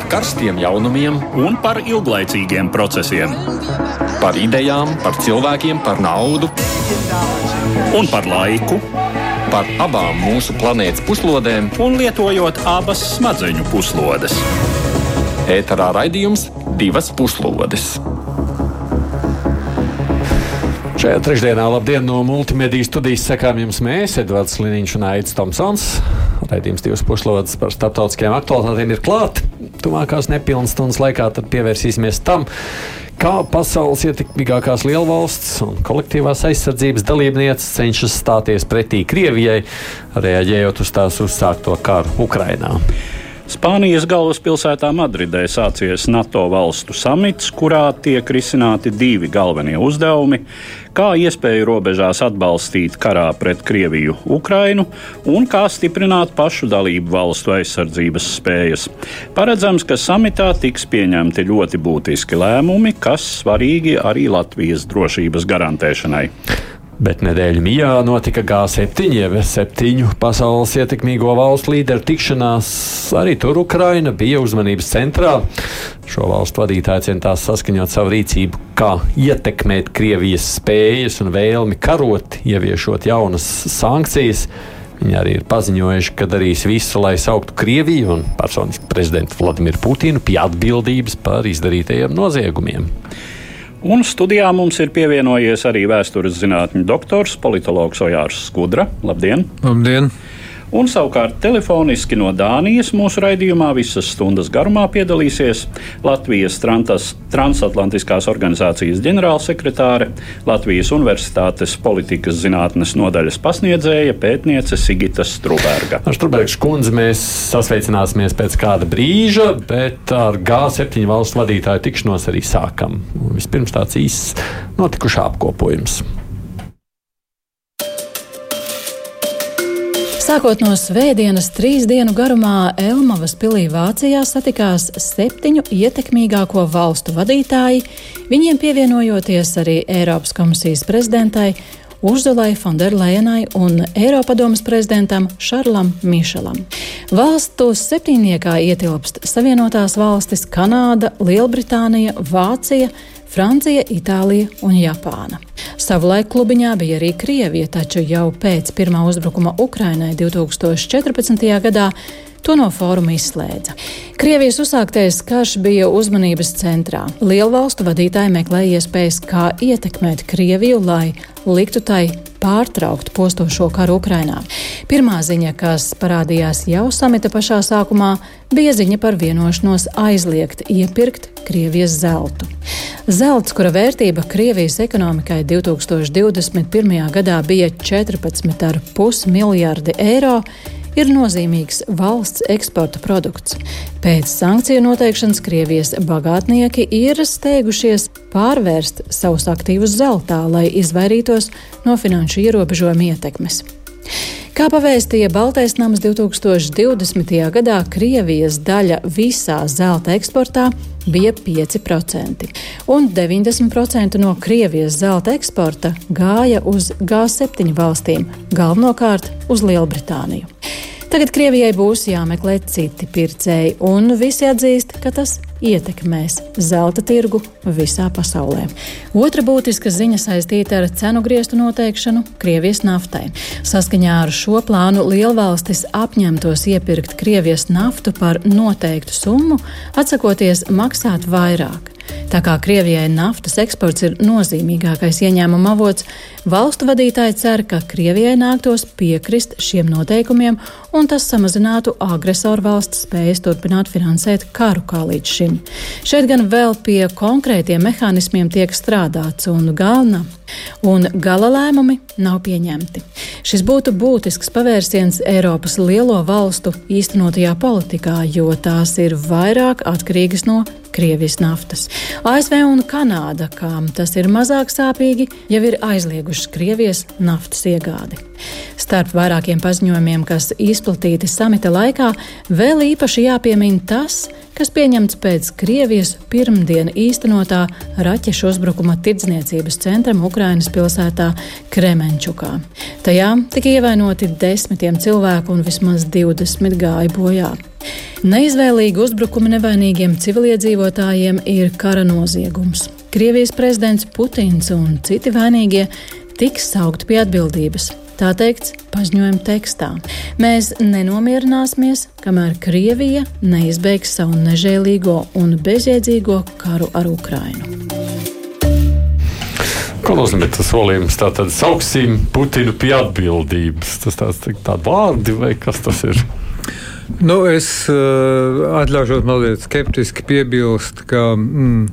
par karstiem jaunumiem un par ilglaicīgiem procesiem. Par idejām, par cilvēkiem, par naudu un par laiku. Par abām mūsu planētas puslodēm, un lietojot abas smadzeņu puslodes. Ēterā raidījums divas puslodes. Šajā trešdienā labdien no multimediju studijas sekām jums mēs, Edvards Liniņš un Aits Tomsons. Raidījums divas puslodes par starptautiskajām aktualitātēm ir klāt. Tuvākās nepilnas stundas laikā pievērsīsimies tam, kā pasaules ietekmīgākās lielvalsts un kolektīvās aizsardzības dalībnieces cenšas stāties pretī Krievijai, reaģējot uz tās uzsākto karu Ukrainā. Spānijas galvaspilsētā Madridē sācies NATO valstu samits, kurā tiek risināti divi galvenie uzdevumi - kā iespēju robežās atbalstīt karā pret Krieviju Ukrainu un kā stiprināt pašu dalību valstu aizsardzības spējas. Paredzams, ka samitā tiks pieņemti ļoti būtiski lēmumi, kas svarīgi arī Latvijas drošības garantēšanai. Bet nedēļu mijā notika G7, jeb septiņu pasaules ietekmīgo valstu līderu tikšanās. Arī tur Ukraina bija uzmanības centrā. Šo valstu vadītāji centās saskaņot savu rīcību, kā ietekmēt Krievijas spējas un vēlmi karot, ieviešot jaunas sankcijas. Viņi arī ir paziņojuši, ka darīs visu, lai sauktu Krieviju un personiski prezidentu Vladimiru Putinu pie atbildības par izdarītajiem noziegumiem. Un studijā mums ir pievienojies arī vēstures zinātņu doktors, politologs Ojārs Skudra. Labdien! Labdien! Un savukārt telefoniski no Dānijas mūsu raidījumā visas stundas garumā piedalīsies Latvijas trantas, transatlantiskās organizācijas ģenerālsekretāre, Latvijas Universitātes politikas zinātnes nodaļas pasniedzēja pētniece Sigita Struberga. Ar Strubergas kundzi mēs sasveicināsimies pēc kāda brīža, bet ar G7 valstu vadītāju tikšanos arī sākam. Vispirms tāds īsts notikušā apkopojums. Sākot no svētdienas, trīs dienu garumā Elmavas pilī Vācijā satikās septiņu ietekmīgāko valstu vadītāji, viņiem pievienojoties arī Eiropas komisijas prezidentai Urzulai Fonderlejenai un Eiropadomas prezidentam Šarlam Mišelam. Valstu septiņniekā ietilpst Savienotās valstis, Kanāda, Lielbritānija, Vācija, Francija, Itālija un Japāna. Savulaik klubiņā bija arī Krievija, taču jau pēc pirmā uzbrukuma Ukrainai 2014. gadā To no fóruma izslēdza. Krievijas uzsāktais karš bija uzmanības centrā. Lielvalstu vadītāji meklēja iespējas, kā ietekmēt Krieviju, lai liktu tai pārtraukt postošo karu Ukrainā. Pirmā ziņa, kas parādījās jau samita pašā sākumā, bija ziņa par vienošanos aizliegt iepirkt Krievijas zeltu. Zelts, kura vērtība Krievijas ekonomikai 2021. gadā bija 14,5 miljardi eiro, ir nozīmīgs valsts eksporta produkts. Pēc sankciju noteikšanas Krievijas bagātnieki ir steigušies pārvērst savus aktīvus zeltā, lai izvairītos no finanšu ierobežojumu ietekmes. Kā pavēstīja Baltais nams 2020. gadā, Krievijas daļa visā zelta eksportā bija 5%, un 90% no Krievijas zelta eksporta gāja uz G7 valstīm, galvenokārt uz Lielbritāniju. Tagad Krievijai būs jāmeklē citi pircēji, un visi atzīst, ka tas ietekmēs zelta tirgu visā pasaulē. Otra būtiska ziņa saistīta ar cenu griestu noteikšanu Krievijas naftai. Saskaņā ar šo plānu lielvalstis apņemtos iepirkt Krievijas naftu par noteiktu summu, atsakoties maksāt vairāk. Tā kā Krievijai naftas eksports ir nozīmīgākais ieņēmuma avots, valstu vadītāji cer, ka Krievijai nāktos piekrist šiem noteikumiem un tas samazinātu agresoru valsts spējas turpināt finansēt karu kā līdz šim. Šeit gan vēl pie konkrētiem mehānismiem tiek strādāts un galvenā un gala lēmumi nav pieņemti. Šis būtu būtisks pavērsiens Eiropas lielo valstu īstenotajā politikā, jo tās ir vairāk atkarīgas no Krievijas naftas. ASV un Kanāda, kām tas ir mazāk sāpīgi, jau ir aizliegušas Krievijas naftas iegādi. Starp vairākiem paziņojumiem, kas izplatīti samita laikā, vēl īpaši jāpiemina tas, kas pieņemts pēc Krievijas pirmdiena īstenotā raķešu uzbrukuma tirdzniecības centram Ukrainas pilsētā Kremenčukā. Tajā tika ievainoti desmitiem cilvēku un vismaz 20 gāja bojā. Neizvēlīgi uzbrukumi nevainīgiem civiliedzīvotājiem ir kara noziegums. Krievijas prezidents Putins un citi vainīgie tiks saukti pie atbildības. Tā teikts paziņojuma tekstā. Mēs nenomierināsimies, kamēr Krievija neizbeigs savu nežēlīgo un bezjēdzīgo karu ar Ukrainu. Ko nozīmē tas solījums? Tātad sauksim Putinu pie atbildības. Tas tāds tādi vārdi vai kas tas ir? Nu, es uh, atļaušos mazliet skeptiski piebilst, ka mm,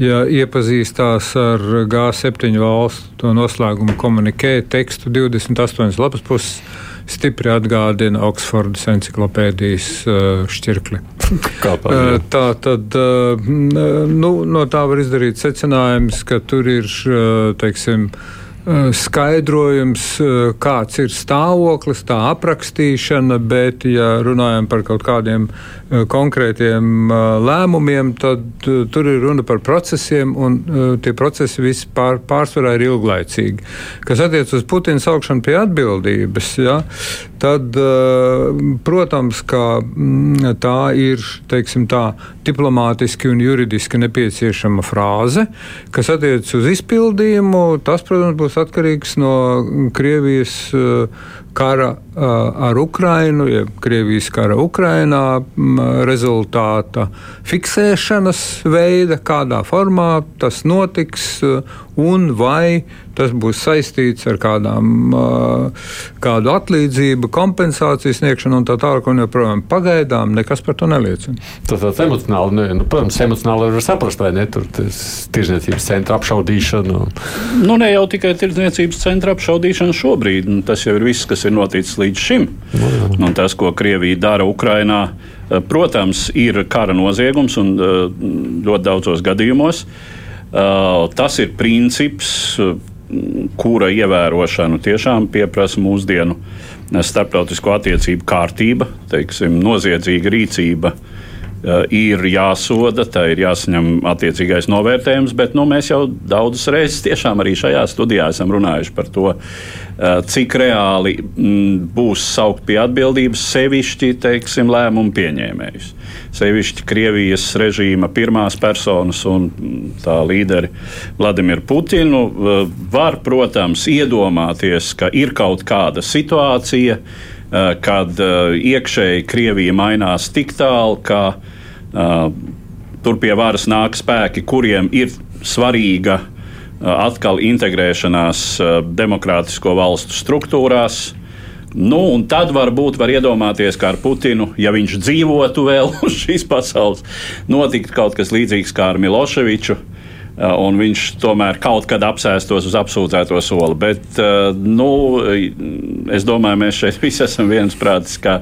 ja iepazīstās ar G7 valstu noslēguma komunikē tekstu 28 lapas puses, stipri atgādina Oksfordas encyklopēdijas uh, šķirkli. Uh, tā tad uh, nu, no tā var izdarīt secinājums, ka tur ir teiksim, skaidrojums, kāds ir stāvoklis, tā aprakstīšana, bet, ja runājam par kaut kādiem Eh, konkrētiem eh, lēmumiem, tad eh, tur ir runa par procesiem, un tie procesi visi pār, pārsvarā ir ilglaicīgi. Kas attiecas uz Putina saukšanu pie atbildības, ja, tad, protams, ka mm, tā ir teiksim, tā, diplomātiski un juridiski nepieciešama frāze, kas attiecas uz izpildījumu. Tas, protams, būs atkarīgs no Krievijas kara ar Ukrainu, jeb Krievijas kara Ukrainā rezultāta fiksēšanas veida, kādā formā tas notiks un vai tas būs saistīts ar kādām, kādu atlīdzību, kompensāciju sniegšanu un tā tālāk. Un joprojām pagaidām nekas par to neliecina. Tas tāds emocionāli, ne, nu, protams, emocionāli var saprast, vai ne tur tirdzniecības centra apšaudīšana. Nu, ne jau tikai tirdzniecības centra apšaudīšana šobrīd, tas jau ir viss, kas ir noticis līdz šim. Un tas, ko Krievija dara Ukrainā, protams, ir kara noziegums un ļoti daudzos gadījumos. Uh, tas ir princips, kura ievērošanu tiešām pieprasa mūsdienu starptautisko attiecību kārtība, teiksim, noziedzīga rīcība. Uh, ir jāsoda, tā ir jāsaņem attiecīgais novērtējums, bet nu, mēs jau daudzas reizes tiešām arī šajā studijā esam runājuši par to, cik reāli m, būs saukt pie atbildības sevišķi teiksim, lēmumu pieņēmējus. Sevišķi Krievijas režīma pirmās personas un tā līderi Vladimiru Putinu, eh, var, protams, iedomāties, ka ir kaut kāda situācija, eh, kad eh, iekšēji Krievija mainās tik tālu, ka tur pie varas nāk spēki, kuriem ir svarīga atkal integrēšanās demokrātisko valstu struktūrās Nu, un tad varbūt var iedomāties, kā ar Putinu, ja viņš dzīvotu vēl uz šīs pasaules, notiktu kaut kas līdzīgs kā ar Miloševiču. Uh, un viņš tomēr kaut kad apsēstos uz apsūdzēto soli. Bet, uh, nu, es domāju, mēs šeit visi esam viensprātis, ka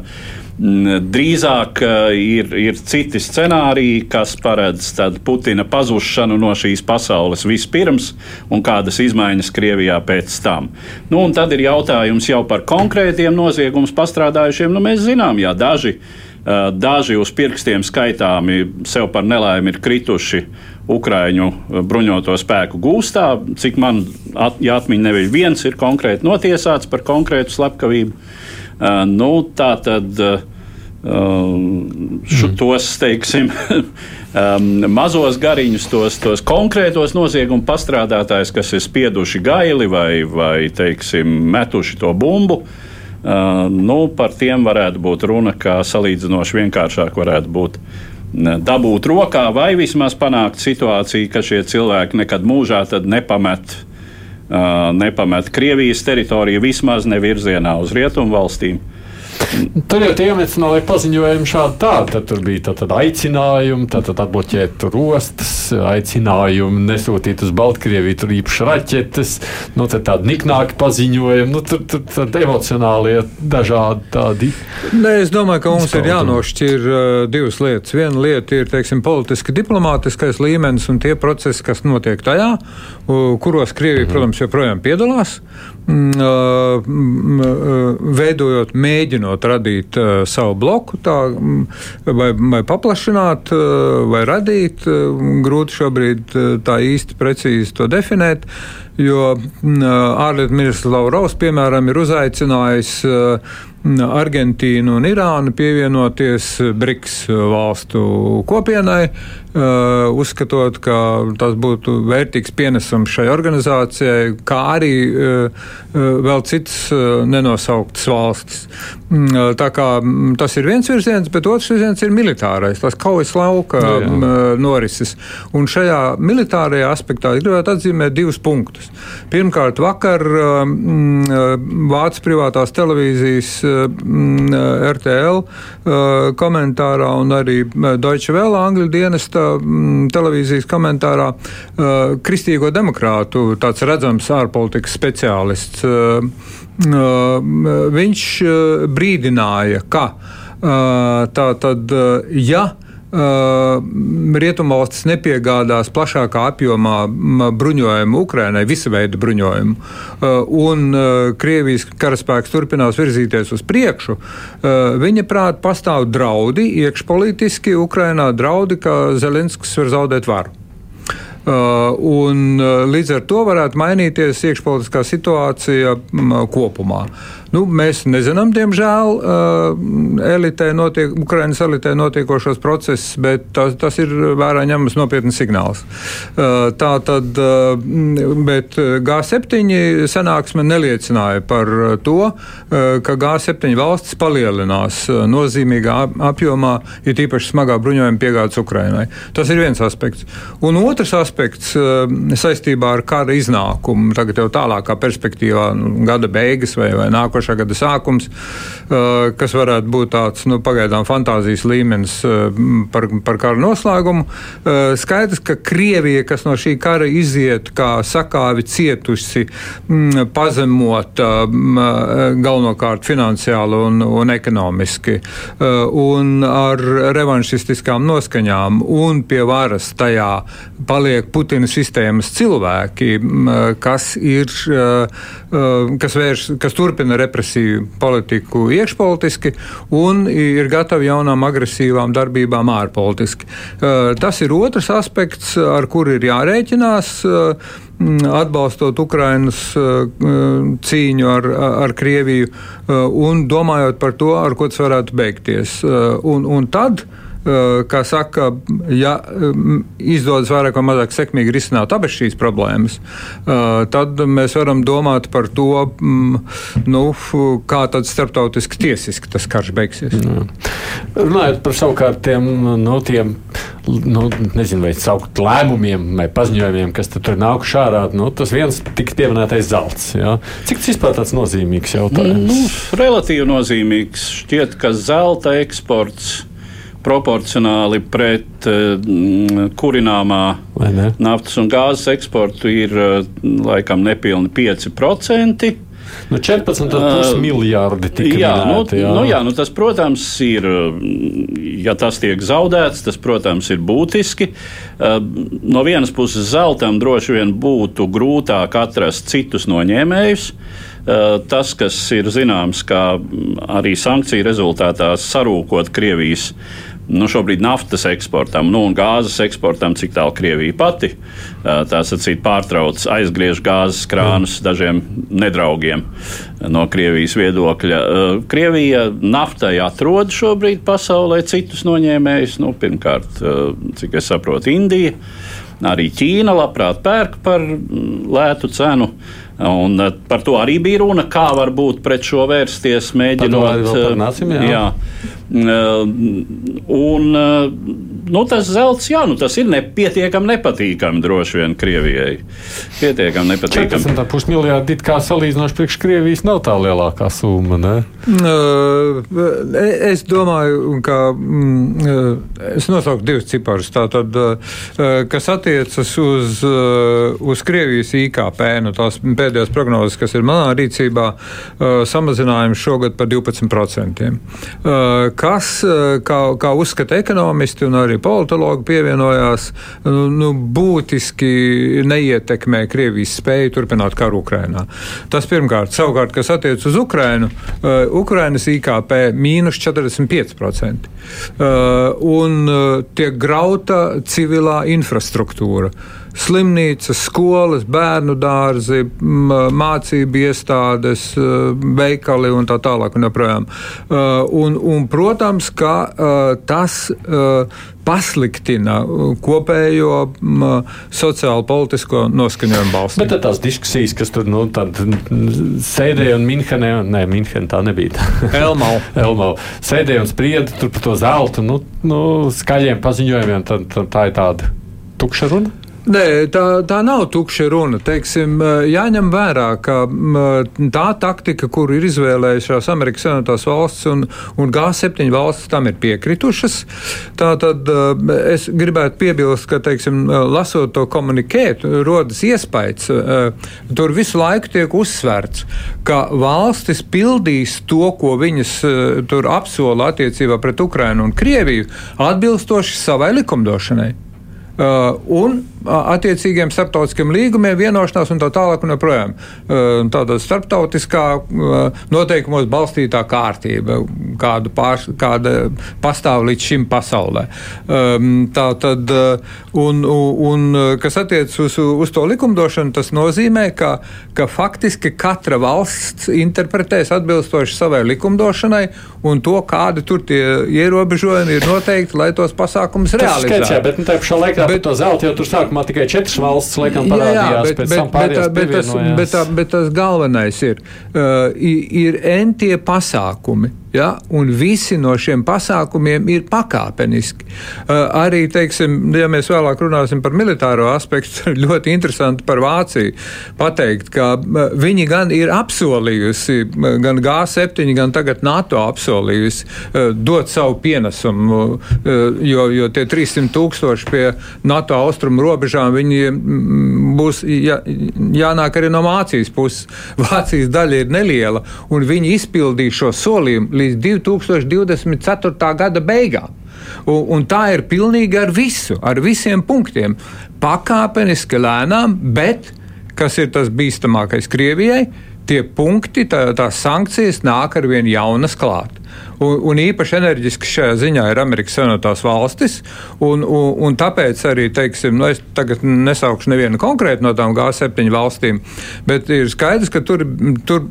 Drīzāk eh, ir, ir citi scenāriji, kas paredz Putina pazušanu no šīs pasaules vispirms un kādas izmaiņas Krievijā pēc tam. Nu, tad ir jautājums jau par konkrētiem noziegumus pastrādājušiem. Nu, mēs zinām, ja daži, eh, daži uz pirkstiem skaitāmi sev par nelaimi ir krituši Ukrāņu bruņoto spēku gūstā. Cik man jāatmiņ, nevis viens ir konkrēti notiesāts par konkrētu slepkavību. Uh, nu, tā tad uh, šo, mm. tos, teiksim, um, mazos gariņus, tos, tos konkrētos noziegumu pastrādātājus, kas ir spieduši gaili vai, vai teiksim, metuši to bumbu. Uh, nu, par tiem varētu būt runa, kā salīdzinoši vienkāršāk varētu būt dabūt rokā, vai vismaz panākt situāciju, ka šie cilvēki nekad mūžā nepamet nepamet Krievijas teritoriju vismaz ne virzienā uz rietumu valstīm. Tur jau tie emocionāli paziņojumi šādi tādi. Tad tur bija tātad aicinājumi, tātad atbloķēt ostas, aicinājumi nesūtīt uz Baltkrieviju tur īpaši raķetes, nu tad tādi niknāki paziņojumi, nu tur, tur tad emocionālie dažādi tādi. Nē, es domāju, ka mums ir jānošķir uh, divas lietas. Viena lieta ir, teiksim, politiski diplomātiskais līmenis un tie procesi, kas notiek tajā, uh, kuros Krievija, mm. protams, joprojām piedalās, veidojot, mēģinot radīt savu bloku, tā, vai, vai paplašināt, vai radīt. Grūti šobrīd tā īsti precīzi to definēt. Jo ārlietu ministrs Lavrovs, piemēram, ir uzaicinājis Argentīnu un Irānu pievienoties BRICS valstu kopienai, uzskatot, ka tas būtu vērtīgs pienesums šai organizācijai, kā arī uh, vēl citas nenosauktas valstis. Mm, tā kā mm, tas ir viens virziens, bet otrs virziens ir militārais, tas kaujas lauka jā, jā. Mm, norises. Un šajā militārajā aspektā es gribētu atzīmēt divus punktus. Pirmkārt, vakar Vācijas privātās televīzijas RTL komentārā un arī Deutsche Welle angļu dienesta mm, televīzijas komentārā uh, kristīgo demokrātu tāds redzams ārpolitikas speciālists. Viņš brīdināja, ka tā tad, ja Rietumvalstis nepiegādās plašākā apjomā bruņojumu Ukrainai, visu veidu bruņojumu, uh, un uh, Krievijas karaspēks turpinās virzīties uz priekšu, viņa prāt pastāv draudi iekšpolitiski Ukrainā, draudi, ka Zelenskis var zaudēt varu. Uh, un, uh, līdz ar to varētu mainīties iekšpolitiskā situācija um, kopumā. Nu, mēs nezinām, diemžēl, uh, elitē notiek, Ukrainas elitē notiekošos procesus, bet tas, tas ir vērā ņemams nopietns signāls. Tā tad, bet G7 sanāksme neliecināja par to, ka G7 valstis palielinās nozīmīgā apjomā, ir tīpaši smagā bruņojuma piegādes Ukrainai. Tas ir viens aspekts. Un otrs aspekts eh, saistībā ar kara iznākumu. Tagad jau tālākā perspektīvā, nu, gada beigas vai, vai nākošā gada sākums, kas varētu būt tāds nu, pagaidām fantāzijas līmenis par, par kara noslēgumu. Skaidrs, ka Krievija, kas no šī kara iziet kā sakāvi cietusi, mm, pazemota mm, galvenokārt finansiāli un, un ekonomiski, un ar revanšistiskām noskaņām un pie varas tajā paliek Putina sistēmas cilvēki, kas ir, kas, vērš, kas turpina represīvu politiku iekšpolitiski un ir gatavi jaunām agresīvām darbībām ārpolitiski. Tas ir otrs aspekts, ar kuru ir jārēķinās atbalstot Ukrainas cīņu ar, ar Krieviju un domājot par to, ar ko tas varētu beigties. Un, un tad Eh, kā saka, ja mm, izdodas vairāk vai mazāk sekmīgi risināt abas šīs problēmas, eh, tad mēs varam domāt par to, mm, nu, kā tad starptautiski tiesiski tas karš beigsies. Runājot par savukārt tiem, nu, tiem nu, nezinu, vai saukt lēmumiem vai paziņojumiem, kas tur nākuši ārā, nu, tas viens tik pieminētais zelts. Jā. Cik tas vispār tāds nozīmīgs jautājums? Nu, relatīvi nozīmīgs. Šķiet, ka zelta eksports proporcionāli pret uh, kurināmā naftas un gāzes eksportu ir uh, laikam nepilni 5%. Nu, 14,5 uh, miljārdi tika jā, minēti, nu, jā. Nu, jā, nu, tas, protams, ir, ja tas tiek zaudēts, tas, protams, ir būtiski. Uh, no vienas puses, zeltam droši vien būtu grūtāk atrast citus noņēmējus. Uh, tas, kas ir zināms, kā arī sankciju rezultātā sarūkot Krievijas uh, nu, šobrīd naftas eksportam nu, un gāzes eksportam, cik tālu Krievija pati sacīt pārtrauc, aizgriež gāzes krānus mm. dažiem nedraugiem no Krievijas viedokļa. Krievija naftai atrod šobrīd pasaulē citus noņēmējus, nu, pirmkārt, cik es saprotu, Indija. Arī Ķīna labprāt pērk par lētu cenu. Un par to arī bija runa, kā var būt pret šo vērsties, mēģinot. Nācim, jā. Jā. Un nu, tas zelts, jā, nu, tas ir nepietiekami nepatīkami droši vien Krievijai. Pietiekami nepatīkami. 14,5 miljardi it kā salīdzinoši priekš Krievijas nav tā lielākā summa, ne? Es domāju, ka mm, es nosauku divus ciparus. Tātad, kas attiecas uz, uz Krievijas IKP, nu, tās pēdējās prognozes, kas ir manā rīcībā, samazinājums šogad par 12%. Kas, kā, kā uzskata ekonomisti un arī politologi pievienojās, nu, būtiski neietekmē Krievijas spēju turpināt karu Ukrainā. Tas pirmkārt. Savukārt, kas attiec uz Ukrainu, uh, Ukrainas IKP mīnus 45%. Uh, un tiek grauta civilā infrastruktūra slimnīcas, skolas, bērnu dārzi, mācību iestādes, veikali un tā tālāk. Un, joprojām. un, un, protams, ka tas pasliktina kopējo sociālo politisko noskaņojumu balstu. Bet tās diskusijas, kas tur nu, sēdēja un Minhenē, nē, Minhenē tā nebija. Tā. Elmau. Elmau. Sēdēja un sprieda par to zeltu, nu, nu skaļiem paziņojumiem, tad, tad tā ir tāda tukša runa. Nē, tā, tā nav tukša runa. Teiksim, jāņem vērā, ka tā taktika, kuru ir izvēlējušās Amerikas Savienotās valsts un, un G7 valstis, tam ir piekritušas. Tātad es gribētu piebilst, ka, teiksim, lasot to komunikētu, rodas iespējas, tur visu laiku tiek uzsverts, ka valstis pildīs to, ko viņas tur apsola attiecībā pret Ukrainu un Krieviju, atbilstoši savai likumdošanai. Uh, un attiecīgiem starptautiskiem līgumiem, vienošanās un tā tālāk un joprojām. Tāda starptautiskā noteikumos balstītā kārtība, kādu pār, kāda pastāv līdz šim pasaulē. Tā tad, un, un kas attiec uz, uz to likumdošanu, tas nozīmē, ka, ka faktiski katra valsts interpretēs atbilstoši savai likumdošanai un to, kādi tur tie ierobežojumi ir noteikti, lai tos pasākumus realizētu. Skaits, jā, bet nu, tā pašā laikā bet, to zelta jau tur sāk sākumā tikai četras valsts laikam parādījās, jā, bet, bet, bet, bet, tas, bet, tā, bet tas galvenais ir, uh, ir entie pasākumi Ja? Un visi no šiem pasākumiem ir pakāpeniski. Uh, arī, teiksim, ja mēs vēlāk runāsim par militāro aspektu, ļoti interesanti par Vāciju pateikt, ka uh, viņi gan ir apsolījusi, gan G7, gan tagad NATO apsolījusi uh, dot savu pienesumu, jo, jo tie 300 tūkstoši pie NATO austrumu robežām viņiem mm, būs jā, jānāk arī no Vācijas puses. Vācijas daļa ir neliela, un viņi izpildīs šo solījumu līdz 2024. gada beigām. Un, un tā ir pilnīgi ar visu, ar visiem punktiem. Pakāpeniski lēnām, bet kas ir tas bīstamākais Krievijai, tie punkti, tā, tās sankcijas nāk ar vien jaunas klāt. Un, un īpaši enerģiski šajā ziņā ir Amerikas Savienotās valstis. Un, un, un tāpēc arī, teiksim, nu, es tagad nesaukšu nevienu konkrētu no tām G7 valstīm, bet ir skaidrs, ka tur, tur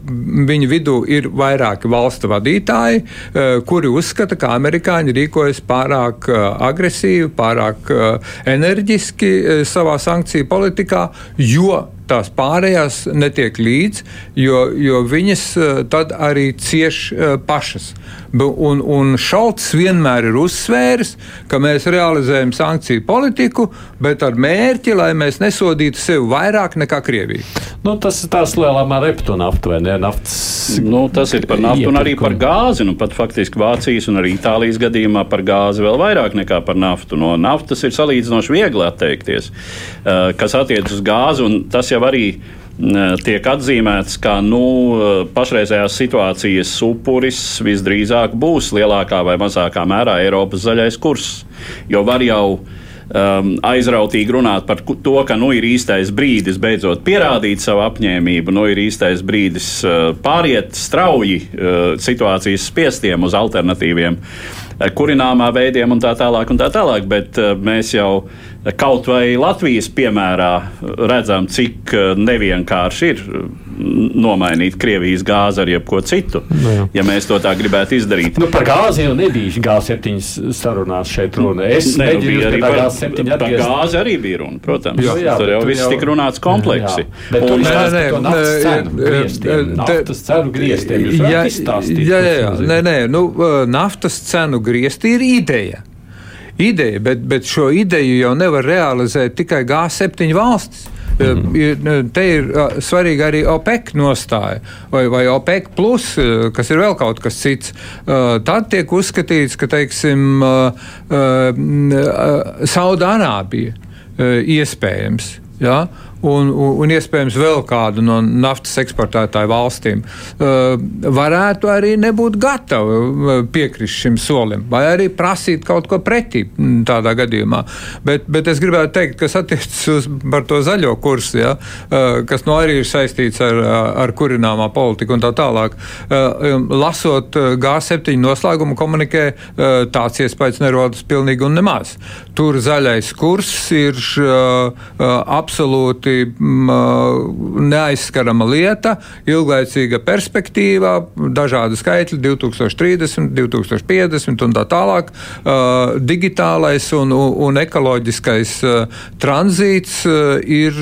viņu vidū ir vairāki valstu vadītāji, eh, kuri uzskata, ka amerikāņi rīkojas pārāk eh, agresīvi, pārāk eh, enerģiski savā sankciju politikā, jo tās pārējās netiek līdzi, jo, jo viņas tad arī cieš pašas. Un, un Šalts vienmēr ir uzsvēris, ka mēs realizējam sankciju politiku, bet ar mērķi, lai mēs nesodītu sevi vairāk nekā Krievija. Nu, tas ir tās lielā mērā aptuveni, vai ne? Naftas. Nu, tas ir par naftu un arī par gāzi. Nu, pat faktiski Vācijas un arī Itālijas gadījumā par gāzi vēl vairāk nekā par naftu. No naftas ir salīdzinoši viegli atteikties. Uh, kas attiecas uz gāzi, un tas jau arī ir tiek atzīmēts, ka nu, pašreizējās situācijas upuris visdrīzāk būs lielākā vai mazākā mērā Eiropas zaļais kurs. Jo var jau um, aizrautīgi runāt par to, ka nu ir īstais brīdis beidzot pierādīt savu apņēmību, nu ir īstais brīdis uh, pāriet strauji uh, situācijas spiestiem uz alternatīviem uh, kurināmā veidiem un tā tālāk. Un tā tālāk bet uh, mēs jau kaut vai Latvijas piemērā redzam, cik eh, nevienkārši ir nomainīt Krievijas gāzi ar jebko citu, nu, jā. ja mēs to tā gribētu izdarīt. Nu, par gāzi jau nebija G7 sarunās šeit runa. Es ne, nu, bija arī par, G7 par, gāzi arī bija runa, protams. Jā, jā, tur jau viss jau... tika runāts kompleksi. Bet un, nē, nē, naftas cenu griestiem. Naftas cenu griestiem. Jā, jā, jā, nē, nē, nu, naftas cenu griesti ir ideja ideja, bet, bet šo ideju jau nevar realizēt tikai G7 valstis. Mm -hmm. Te ir svarīga arī OPEC nostāja, vai, vai OPEC, plus, kas ir vēl kaut kas cits. Tad tiek uzskatīts, ka teiksim, Saudārābija iespējams. Ja? Un, un, un iespējams vēl kādu no naftas eksportētāju valstīm, varētu arī nebūt gatavi piekrist šim solim, vai arī prasīt kaut ko pretī tādā gadījumā. Bet, bet es gribētu teikt, kas attiecas uz to zaļo kursu, ja, kas no arī ir saistīts ar, ar kurināmā politiku un tā tālāk. Lasot G7 noslēgumu komunikē, tāds iespējas nerodas pilnīgi un nemaz. Tur zaļais kurs ir absolūti neaizskarama lieta, ilglaicīga perspektīva, dažādi skaitļi 2030, 2050 un tā tālāk. Digitālais un, un ekoloģiskais tranzīts ir,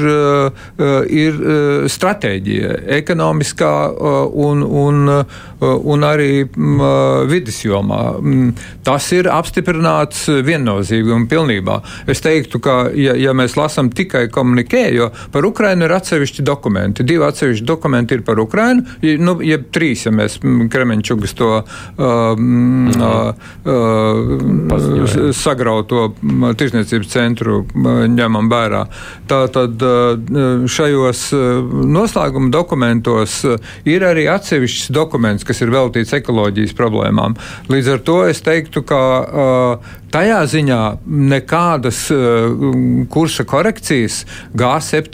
ir stratēģija ekonomiskā un, un, un arī vidas jomā. Tas ir apstiprināts viennozīmīgi un pilnībā. Es teiktu, ka, ja, ja mēs lasām tikai komunikē, jo par Ukrainu ir atsevišķi dokumenti. Divi atsevišķi dokumenti ir par Ukrainu, nu, jeb trīs, ja mēs Kremenčugas to um, uh, uh, sagrauto tirsniecības centru ņemam vērā. Tātad šajos noslēguma dokumentos ir arī atsevišķs dokuments, kas ir veltīts ekoloģijas problēmām. Līdz ar to es teiktu, ka uh, tajā ziņā nekādas uh, kursa korekcijas G7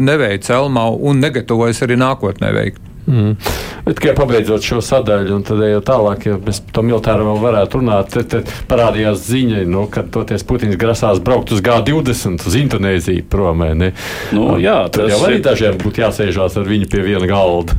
neveic Elmau un negatavojas arī nākotnē veikt. Mm. Bet, tikai pabeidzot šo sadaļu, un tad jau tālāk, ja mēs par to militāru vēl varētu runāt, tad, tad parādījās ziņa, nu, ka toties Putins grasās braukt uz G20, uz Indonēziju prom. Nu, jā, tas jau arī dažiem būtu jāsēžās ar viņu pie viena galda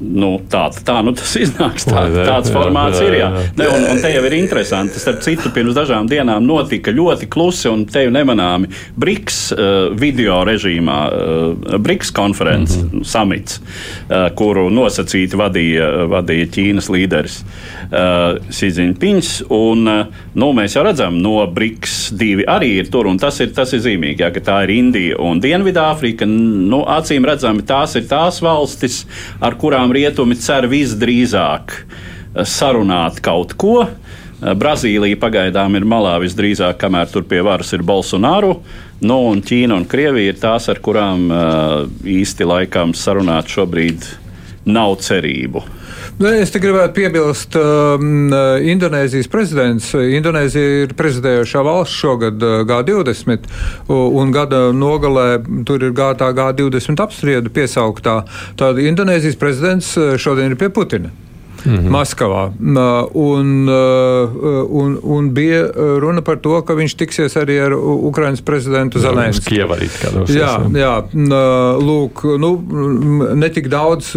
nu, tā, tā nu tas iznāks. Tā, tāds formāts ir. Jā. Ne, un, un te jau ir interesanti. Starp citu, pirms dažām dienām notika ļoti klusi un te jau nemanāmi BRICS uh, video režīmā, uh, BRICS konferences mm -hmm. samits, uh, kuru nosacīti vadīja, vadīja Ķīnas līderis Sidziņpins. Un, uh, nu, mēs jau redzam, no BRICS divi arī ir tur, un tas ir, tas ir zīmīgi, jā, ka tā ir Indija un Dienvidāfrika. Nu, acīm redzami, tās ir tās valstis, ar kurām rietumi cer visdrīzāk eh, sarunāt kaut ko. Eh, Brazīlija pagaidām ir malā visdrīzāk, kamēr tur pie varas ir Bolsonaro. Nu, un Ķīna un Krievija ir tās, ar kurām uh, īsti laikam sarunāt šobrīd nav cerību. Nu, es te gribētu piebilst, um, Indonēzijas prezidents. Indonēzija ir prezidējošā valsts šogad G20, un gada nogalē tur ir gātā G20 apsprieda piesauktā. Tad Indonēzijas prezidents šodien ir pie Putina -hmm. Maskavā. Un, un, un bija runa par to, ka viņš tiksies arī ar Ukraiņas prezidentu Zelenski. Jā, jā, lūk, nu, netik daudz,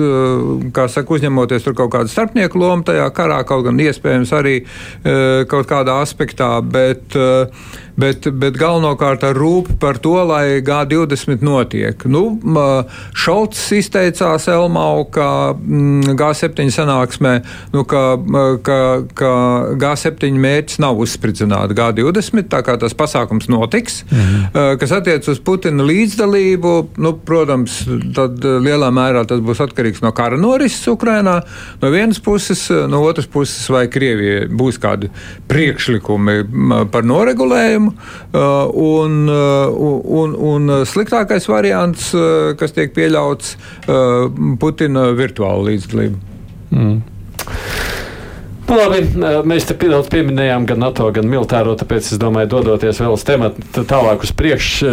kā saka, uzņemoties tur kaut kādu starpnieku lomu tajā karā, kaut gan iespējams arī kaut kādā aspektā, bet bet, bet galvenokārt ar rūpi par to, lai G20 notiek. Nu, Šalts izteicās Elmau, ka mm, G7 sanāksmē, nu, ka, ka, ka G7 mērķis nav uzspridzināt G20, tā kā tas pasākums notiks, mhm. kas attiec uz Putina līdzdalību, nu, protams, tad lielā mērā tas būs atkarīgs no kara norises Ukrainā, no vienas puses, no otras puses, vai Krievijai būs kādi priekšlikumi par noregulējumu risinājumu. Uh, un, uh, un, un sliktākais variants, uh, kas tiek pieļauts, Putina virtuāla līdzdalība. Mm. Nu, labi, mēs te daudz pieminējām gan NATO, gan militāro, tāpēc es domāju, dodoties vēl uz tematu tālāk uz priekšu,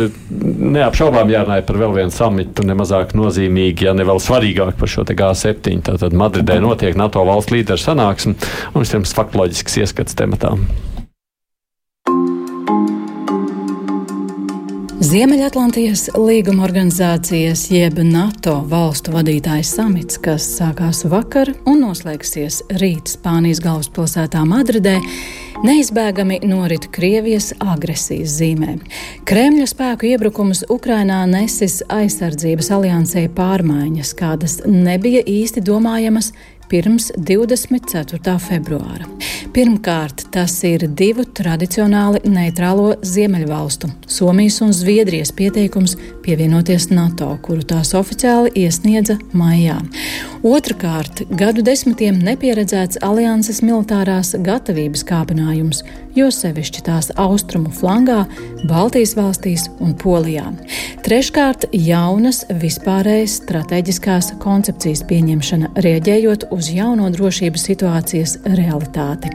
neapšaubām jārunā par vēl vienu samitu, nemazāk nozīmīgi, ja ne vēl svarīgāk par šo G7. Tātad Madridē notiek NATO valsts līderu sanāksme un vispirms faktoloģisks ieskats tematā. Ziemeļatlantijas līguma organizācijas jeb NATO valstu vadītājs samits, kas sākās vakar un noslēgsies rīt Spānijas galvaspilsētā Madridē, neizbēgami norit Krievijas agresijas zīmē. Kremļa spēku iebrukums Ukrainā nesis aizsardzības aliansē pārmaiņas, kādas nebija īsti domājamas pirms 24. februāra. Pirmkārt, tas ir divu tradicionāli neitrālo ziemeļvalstu - Somijas un Zviedrijas pieteikums pievienoties NATO, kuru tās oficiāli iesniedza maijā. Otrakārt, gadu desmitiem nepieredzēts alianses militārās gatavības kāpinājums, jo sevišķi tās austrumu flangā, Baltijas valstīs un Polijā. Treškārt, jaunas vispārējas strateģiskās koncepcijas pieņemšana, rieģējot uz jauno drošības situācijas realitāti.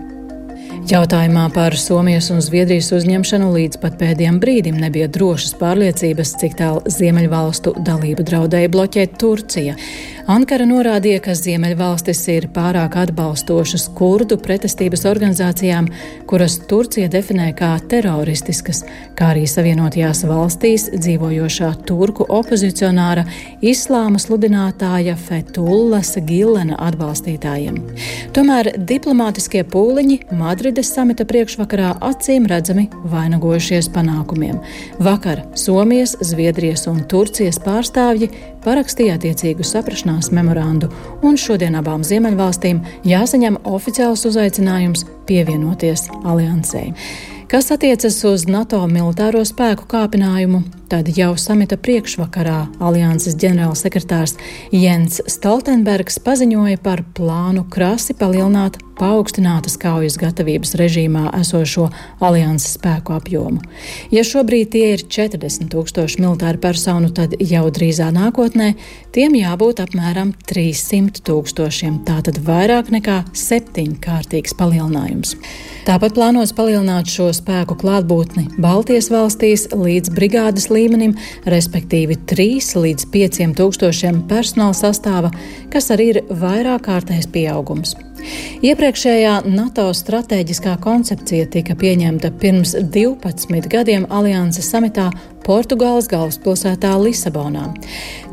Jautājumā par Somijas un Zviedrijas uzņemšanu līdz pat pēdējiem brīdim nebija drošas pārliecības, cik tālu Ziemeļvalstu dalību draudēja bloķēt Turcija. Ankara norādīja, ka Ziemeļvalstis ir pārāk atbalstošas kurdu pretestības organizācijām, kuras Turcija definē kā teroristiskas, kā arī Savienotajās valstīs dzīvojošā turku opozicionāra islāma sludinātāja Fetullas Gilena atbalstītājiem. Tomēr diplomātiskie pūliņi Madrides samita priekšvakarā acīm redzami vainagojušies panākumiem. Vakar Somijas, Zviedrijas un Turcijas pārstāvji parakstīja attiecīgu saprašanās memorandu, un šodien abām Ziemeļvalstīm jāsaņem oficiāls uzaicinājums pievienoties aliansei. Kas attiecas uz NATO militāro spēku kāpinājumu, tad jau samita priekšvakarā alianses ģenerālsekretārs Jens Stoltenbergs paziņoja par plānu krasi palielināt paaugstinātas kaujas gatavības režīmā esošo alianses spēku apjomu. Ja šobrīd tie ir 40 tūkstoši militāru personu, tad jau drīzā nākotnē tiem jābūt apmēram 300 tūkstošiem, tātad vairāk nekā septiņkārtīgs palielinājums. Tāpat plānots palielināt šo spēku klātbūtni Baltijas valstīs līdz brigādes līmenim, respektīvi 3 līdz 5 tūkstošiem personāla sastāva, kas arī ir vairāk kārtējs pieaugums. Iepriekšējā NATO stratēģiskā koncepcija tika pieņemta pirms 12 gadiem alianses samitā Portugāles galvaspilsētā Lisabonā.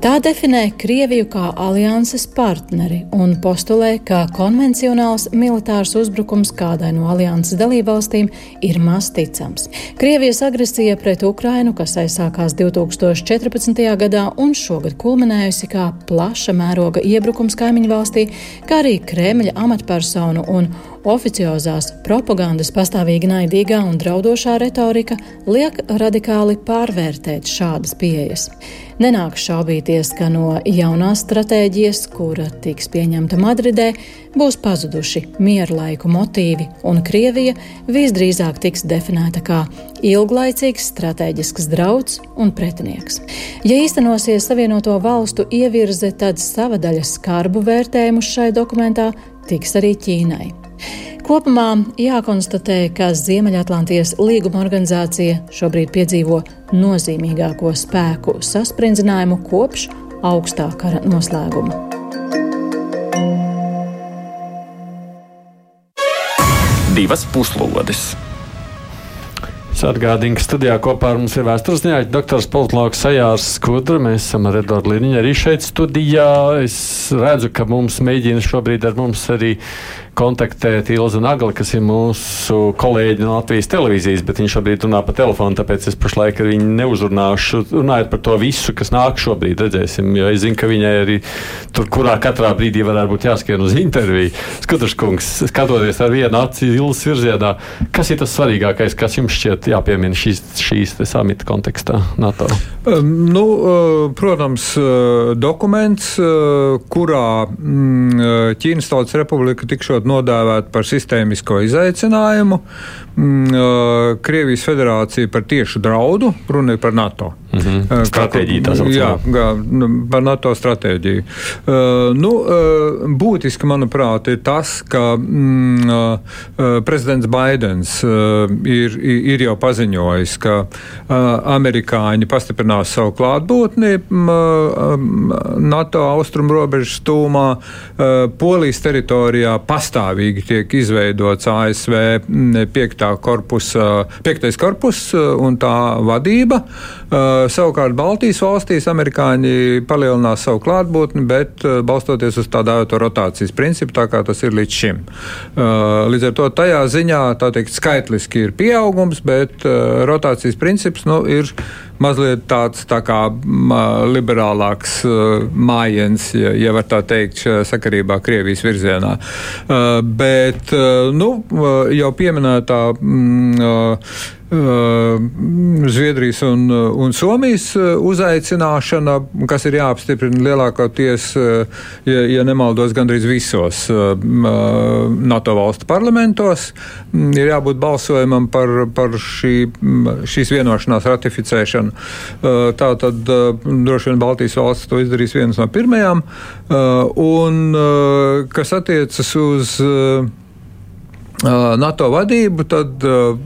Tā definē Krieviju kā alianses partneri un postulē, ka konvencionāls militārs uzbrukums kādai no alianses dalībvalstīm ir maz ticams. Krievijas agresija pret Ukrainu, kas aizsākās 2014. gadā un šogad kulminējusi kā plaša mēroga iebrukums kaimiņu valstī, kā arī Kremļa amatpersonu un Oficiozās propagandas pastāvīgi naidīgā un draudošā retorika liek radikāli pārvērtēt šādas pieejas. Nenāk šaubīties, ka no jaunās stratēģijas, kura tiks pieņemta Madridē, būs pazuduši mierlaiku motīvi, un Krievija visdrīzāk tiks definēta kā ilglaicīgs strateģisks drauds un pretinieks. Ja īstenosies Savienoto valstu ievirze, tad sava daļa skarbu vērtējumu šai dokumentā tiks arī Ķīnai. Kopumā jākonstatē, ka Ziemeļatlantijas līguma organizācija šobrīd piedzīvo nozīmīgāko spēku sasprindzinājumu kopš augstā kara noslēguma. Divas puslodes! Atgādījums, ka studijā kopā ar mums ir vēstures zinātņu doktors politologs Sajārs Skudra. Mēs esam ar Edvardu Liniņu arī šeit studijā. Es redzu, ka mums mēģina šobrīd ar mums arī kontaktēt Ilza Nagla, kas ir mūsu kolēģi no Latvijas televīzijas, bet viņš šobrīd runā pa telefonu, tāpēc es pašlaik viņu neuzrunāšu. Runājot par to visu, kas nāk šobrīd, redzēsim, jo es zinu, ka viņai arī tur, kurā katrā brīdī varētu būt jāskrien uz interviju. Skudraškungs, skatoties ar vienu aci Ilzas virzienā, kas ir tas svarīgākais, kas jums šķiet jāpiemina šīs, šīs samita kontekstā NATO? Um, nu, uh, protams, uh, dokuments, uh, kurā mm, Ķīnas Tautas Republika tikšot nodēvēta par sistēmisko izaicinājumu, mm, Krievijas federācija par tiešu draudu, runa ir par NATO. Mm -hmm. Stratēģija tā saucamā. Jā, gā, nu, par NATO stratēģiju. Uh, nu, uh, būtiski, manuprāt, ir tas, ka mm, uh, prezidents Baidens ir, ir jau paziņojis, ka amerikāņi pastiprinās savu klātbūtni uh, NATO austrumu robežas tūmā, Polijas teritorijā pastāvīgi tiek izveidots ASV 5. korpusa, 5. korpus un tā vadība. Uh, Savukārt Baltijas valstīs amerikāņi palielinās savu klātbūtni, bet balstoties uz tā dēvēto rotācijas principu, tā kā tas ir līdz šim. Līdz ar to tajā ziņā, tā teikt, skaitliski ir pieaugums, bet rotācijas princips nu, ir mazliet tāds tā kā liberālāks mājiens, ja, ja var tā teikt, sakarībā Krievijas virzienā. Bet, nu, jau pieminētā. Mm, Zviedrijas un, un Somijas uzaicināšana, kas ir jāapstiprina lielākoties, ja, ja nemaldos, gandrīz visos NATO valstu parlamentos, ir jābūt balsojumam par, par šī, šīs vienošanās ratificēšanu. Tā tad droši vien Baltijas valsts to izdarīs vienas no pirmajām. Un kas attiecas uz NATO vadību, tad uh,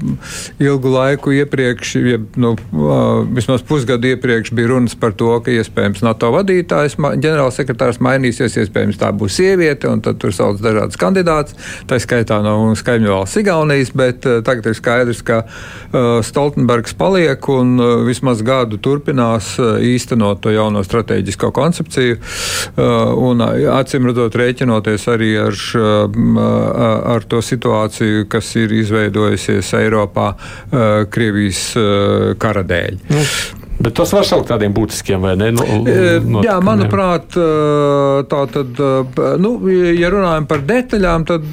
ilgu laiku iepriekš, ja, nu, uh, vismaz pusgadu iepriekš, bija runas par to, ka iespējams NATO vadītājs, ģenerālsekretārs mainīsies, iespējams tā būs sieviete, un tad tur sauc dažādas kandidātas, tā skaitā no Skaņu valsts Igaunijas, bet uh, tagad ir skaidrs, ka uh, Stoltenbergs paliek un uh, vismaz gadu turpinās uh, īstenot to jauno strateģisko koncepciju, uh, un acīm redzot rēķinoties arī ar, uh, ar to situāciju situāciju, kas ir izveidojusies Eiropā uh, Krievijas uh, kara dēļ. Nu. Bet tas var saukt tādiem būtiskiem, vai ne? Nu, no, Jā, manuprāt, tā tad, nu, ja runājam par detaļām, tad.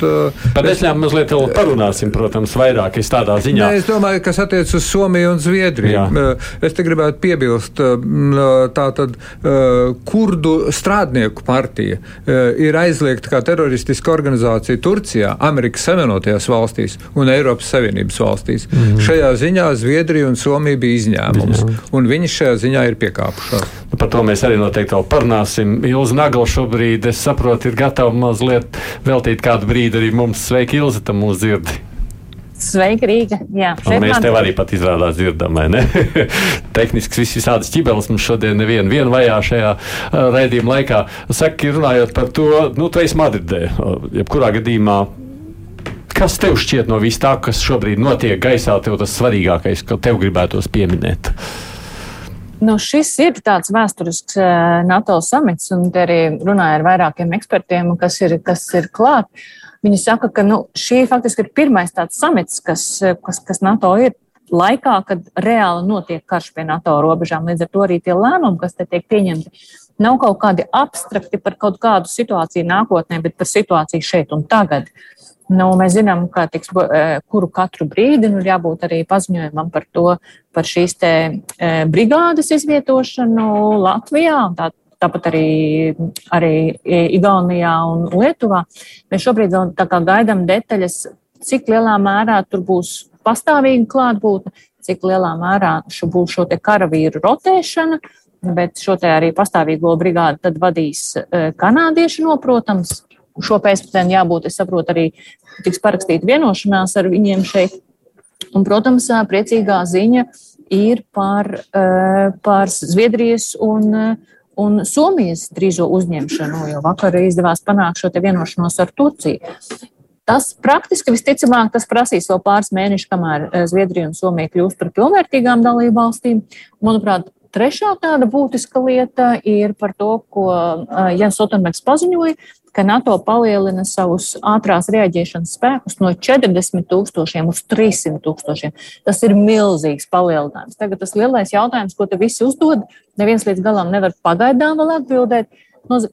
Par detaļām mazliet vēl parunāsim, protams, vairāk es tādā ziņā. Nē, es domāju, kas attiec uz Somiju un Zviedriju. Jā. Es te gribētu piebilst, tā tad kurdu strādnieku partija ir aizliegta kā teroristiska organizācija Turcijā, Amerikas Savienotajās valstīs un Eiropas Savienības valstīs. Mm. Šajā ziņā Zviedrija un Somija bija izņēmums. Jā viņi šajā ziņā ir piekāpušās. Nu, par to mēs arī noteikti vēl parunāsim. Ilza Nagla šobrīd, es saprotu, ir gatava mazliet veltīt kādu brīdi arī mums. Sveiki, Ilza, tam mūs dzirdi! Sveika, Rīga. Jā, mēs tev arī pat izrādās dzirdam, vai ne? Tehniski viss visādas ķibeles mums šodien nevienu vienu vajā šajā uh, raidījuma laikā. Saki, runājot par to, nu, tu esi Madridē, jebkurā gadījumā. Kas tev šķiet no vis tā, kas šobrīd notiek gaisā, tev tas svarīgākais, ko tev gribētos pieminēt? Uh, Nu, šis ir tāds vēsturisks eh, NATO samits, un arī runāja ar vairākiem ekspertiem, kas ir, kas ir klāt. Viņi saka, ka nu, šī faktiski ir pirmais tāds samits, kas, kas, kas NATO ir laikā, kad reāli notiek karš pie NATO robežām. Līdz ar to arī tie lēmumi, kas te tiek pieņemti, nav kaut kādi abstrakti par kaut kādu situāciju nākotnē, bet par situāciju šeit un tagad. Nu, mēs zinām, ka tiks, e, kuru katru brīdi nu, ir jābūt arī paziņojumam par to, par šīs te e, brigādes izvietošanu Latvijā. Tā, tāpat arī, arī Igaunijā un Lietuvā. Mēs šobrīd gaidām detaļas, cik lielā mērā tur būs pastāvīga klātbūtne, cik lielā mērā šo būs šo karavīru rotēšana, bet šo arī pastāvīgo brigādi tad vadīs e, kanādieši, no, protams, šo pēcpusdienu jābūt, es saprotu, arī tiks parakstīta vienošanās ar viņiem šeit. Un, protams, priecīgā ziņa ir par, par Zviedrijas un, un Somijas drīzo uzņemšanu, jo vakar izdevās panākt šo vienošanos ar Turciju. Tas praktiski visticamāk tas prasīs vēl pāris mēnešus, kamēr Zviedrija un Somija kļūst par pilnvērtīgām dalību valstīm. Manuprāt, trešā tāda būtiska lieta ir par to, ko Jans Otenbergs paziņoja, ka NATO palielina savus ātrās reaģēšanas spēkus no 40 tūkstošiem uz 300 tūkstošiem. Tas ir milzīgs palielinājums. Tagad tas lielais jautājums, ko te visi uzdod, neviens līdz galam nevar pagaidām vēl atbildēt. No,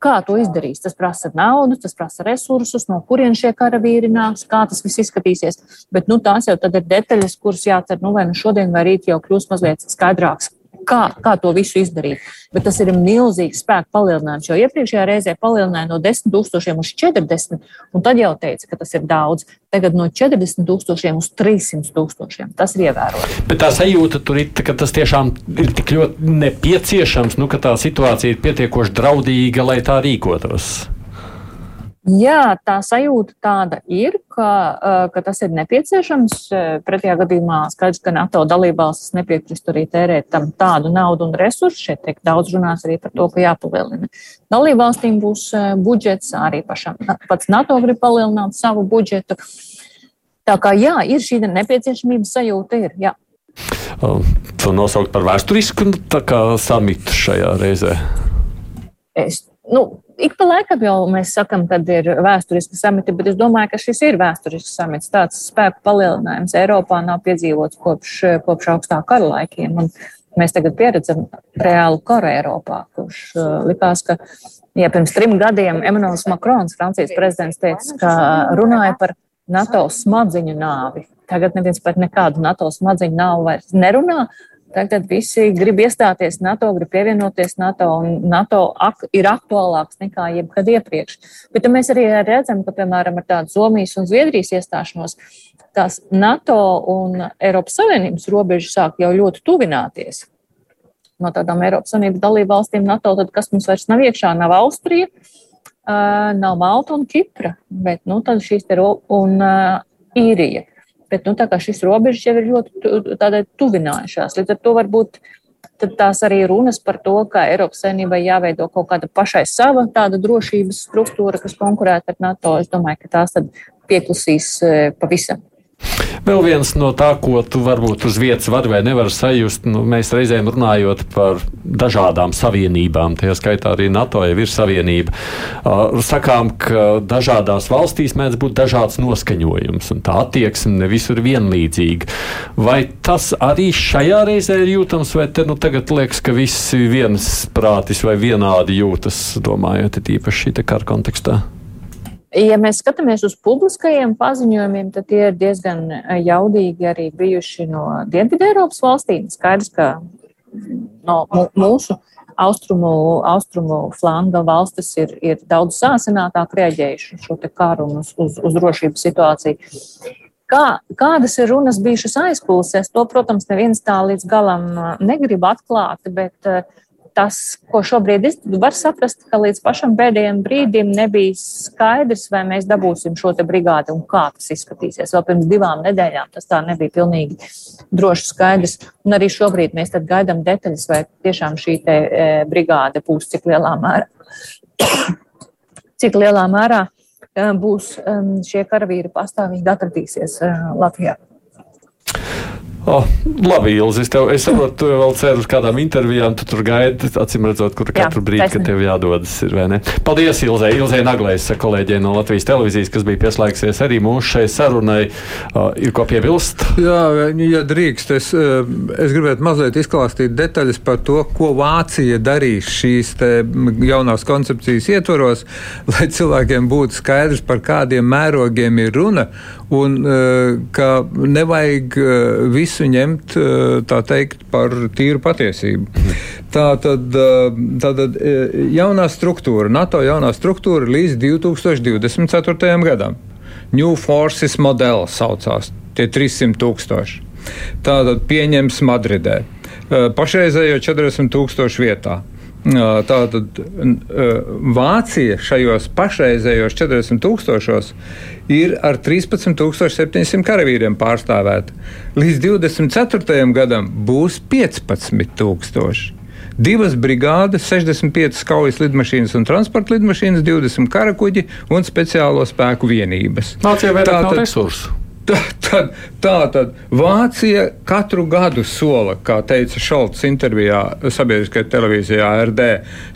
Kā to izdarīs? Tas prasa naudu, tas prasa resursus, no kurien šie karavīri nāks, kā tas viss izskatīsies. Bet nu, tās jau ir detaļas, kuras jācer, nu, vai nu šodien vai rīt jau kļūs mazliet skaidrāks, kā, kā to visu izdarīt. Bet tas ir milzīgs spēku palielinājums, jo iepriekšējā reizē palielināja no 10 tūkstošiem uz 40, un tad jau teica, ka tas ir daudz. Tagad no 40 tūkstošiem uz 300 tūkstošiem. Tas ir ievērojami. Bet tā sajūta tur ir, ka tas tiešām ir tik ļoti nepieciešams, nu, ka tā situācija ir pietiekoši draudīga, lai tā rīkotos. Jā, tā sajūta tāda ir, ka, ka tas ir nepieciešams. Pretējā gadījumā skaidrs, ka NATO dalībvalstis nepiekristu arī tērēt tam tādu naudu un resursu. Šeit tiek daudz runāts arī par to, ka jāpalielina. Dalībvalstīm būs budžets, arī pašam pats NATO grib palielināt savu budžetu. Tā kā jā, ir šī nepieciešamības sajūta. Ir, jā. to nosaukt par vēsturisku nu, samitu šajā reizē? Es, nu, ik pa laikam jau mēs sakām, ka ir vēsturiski samiti, bet es domāju, ka šis ir vēsturisks samits. Tāds spēku palielinājums Eiropā nav piedzīvots kopš, kopš augstā kara laikiem. Un mēs tagad pieredzam reālu karu Eiropā, kurš uh, likās, ka ja pirms trim gadiem Emmanuels Makrons, Francijas prezidents, teica, ka runāja par NATO smadziņu nāvi. Tagad neviens par nekādu NATO smadziņu nāvi vairs nerunā. Tagad visi grib iestāties NATO, grib pievienoties NATO, un NATO ak ir aktuālāks nekā jebkad iepriekš. Bet mēs arī redzam, ka, piemēram, ar tādu Somijas un Zviedrijas iestāšanos, tās NATO un Eiropas Savienības robežas sāk jau ļoti tuvināties. No tādām Eiropas Savienības dalību valstīm NATO, tad kas mums vairs nav iekšā, nav Austrija, nav Malta un Kipra, bet nu, tad šīs te un Īrija. Bet nu, šis robežas jau ir ļoti tuvinājušās. Līdz ar to varbūt tās arī runas par to, ka Eiropas Savienībai jāveido kaut kāda pašai sava tāda drošības struktūra, kas konkurētu ar NATO. Es domāju, ka tās pieklusīs pavisam. Vēl viens no tā, ko tu varbūt uz vietas vari vai nevari sajust, nu, mēs reizēm runājot par dažādām savienībām, tajā skaitā arī NATO jau ir savienība. Uh, sakām, ka dažādās valstīs mēdz būt dažāds noskaņojums, un tā attieksme ne visur ir vienlīdzīga. Vai tas arī šajā reizē ir jūtams, vai te nu tagad liekas, ka visi viens prātis vai vienādi jūtas, domājot, īpaši šī kara kontekstā? Ja mēs skatāmies uz publiskajiem paziņojumiem, tad tie ir diezgan eh, jaudīgi arī bijuši no Dienvidu Eiropas valstīm. Skaidrs, ka no mūsu austrumu, austrumu flanga valstis ir, ir daudz sāsinātāk rēģējuši šo karu un uz, uz, uz drošības situāciju. Kā, kādas ir runas bijušas aizkulisēs, to, protams, neviens tā līdz galam eh, negrib atklāt, bet uh, tas, ko šobrīd var saprast, ka līdz pašam pēdējiem brīdim nebija skaidrs, vai mēs dabūsim šo te brigādi un kā tas izskatīsies. Vēl pirms divām nedēļām tas tā nebija pilnīgi droši skaidrs. Un arī šobrīd mēs gaidām detaļas, vai tiešām šī te e, brigāde būs cik lielā mērā. cik lielā mērā e, būs e, šie karavīri pastāvīgi atradīsies Latvijā. Oh, labi, Ilzi, es, tev, es saprotu, tu vēl uz kādām intervijām, tu tur gaidi, acīm redzot, kur katru brīdi, kad tev jādodas. Ir, Paldies, Ilzē, Ilzē Naglēs, kolēģiem no Latvijas televīzijas, kas bija pieslēgsies arī mūsu šai sarunai. Uh, ir ko piebilst? Jā, ja drīkst, es, uh, es gribētu mazliet izklāstīt detaļas par to, ko Vācija darīs šīs jaunās koncepcijas ietvaros, lai cilvēkiem būtu skaidrs, par kādiem mērogiem ir runa un uh, ka nevajag uh, visu ņemt tā teikt, par tīru patiesību. Tā tad, tā tad jaunā struktūra, NATO jaunā struktūra līdz 2024. gadam. New Forces modelis saucās, tie 300 tūkstoši. Tā tad pieņems Madridē. Pašreizējo 40 tūkstošu vietā. Tātad Vācija šajos pašreizējos 40 tūkstošos ir ar 13,700 karavīriem pārstāvēta. Līdz 24. gadam būs 15,000. Divas brigādes, 65 kaujas lidmašīnas un transporta lidmašīnas, 20 karakuģi un speciālo spēku vienības. Vācijā vairāk Tātad, nav resursu. Tad, tā tad Vācija katru gadu sola, kā teica Šalts intervijā sabiedriskajā televīzijā RD,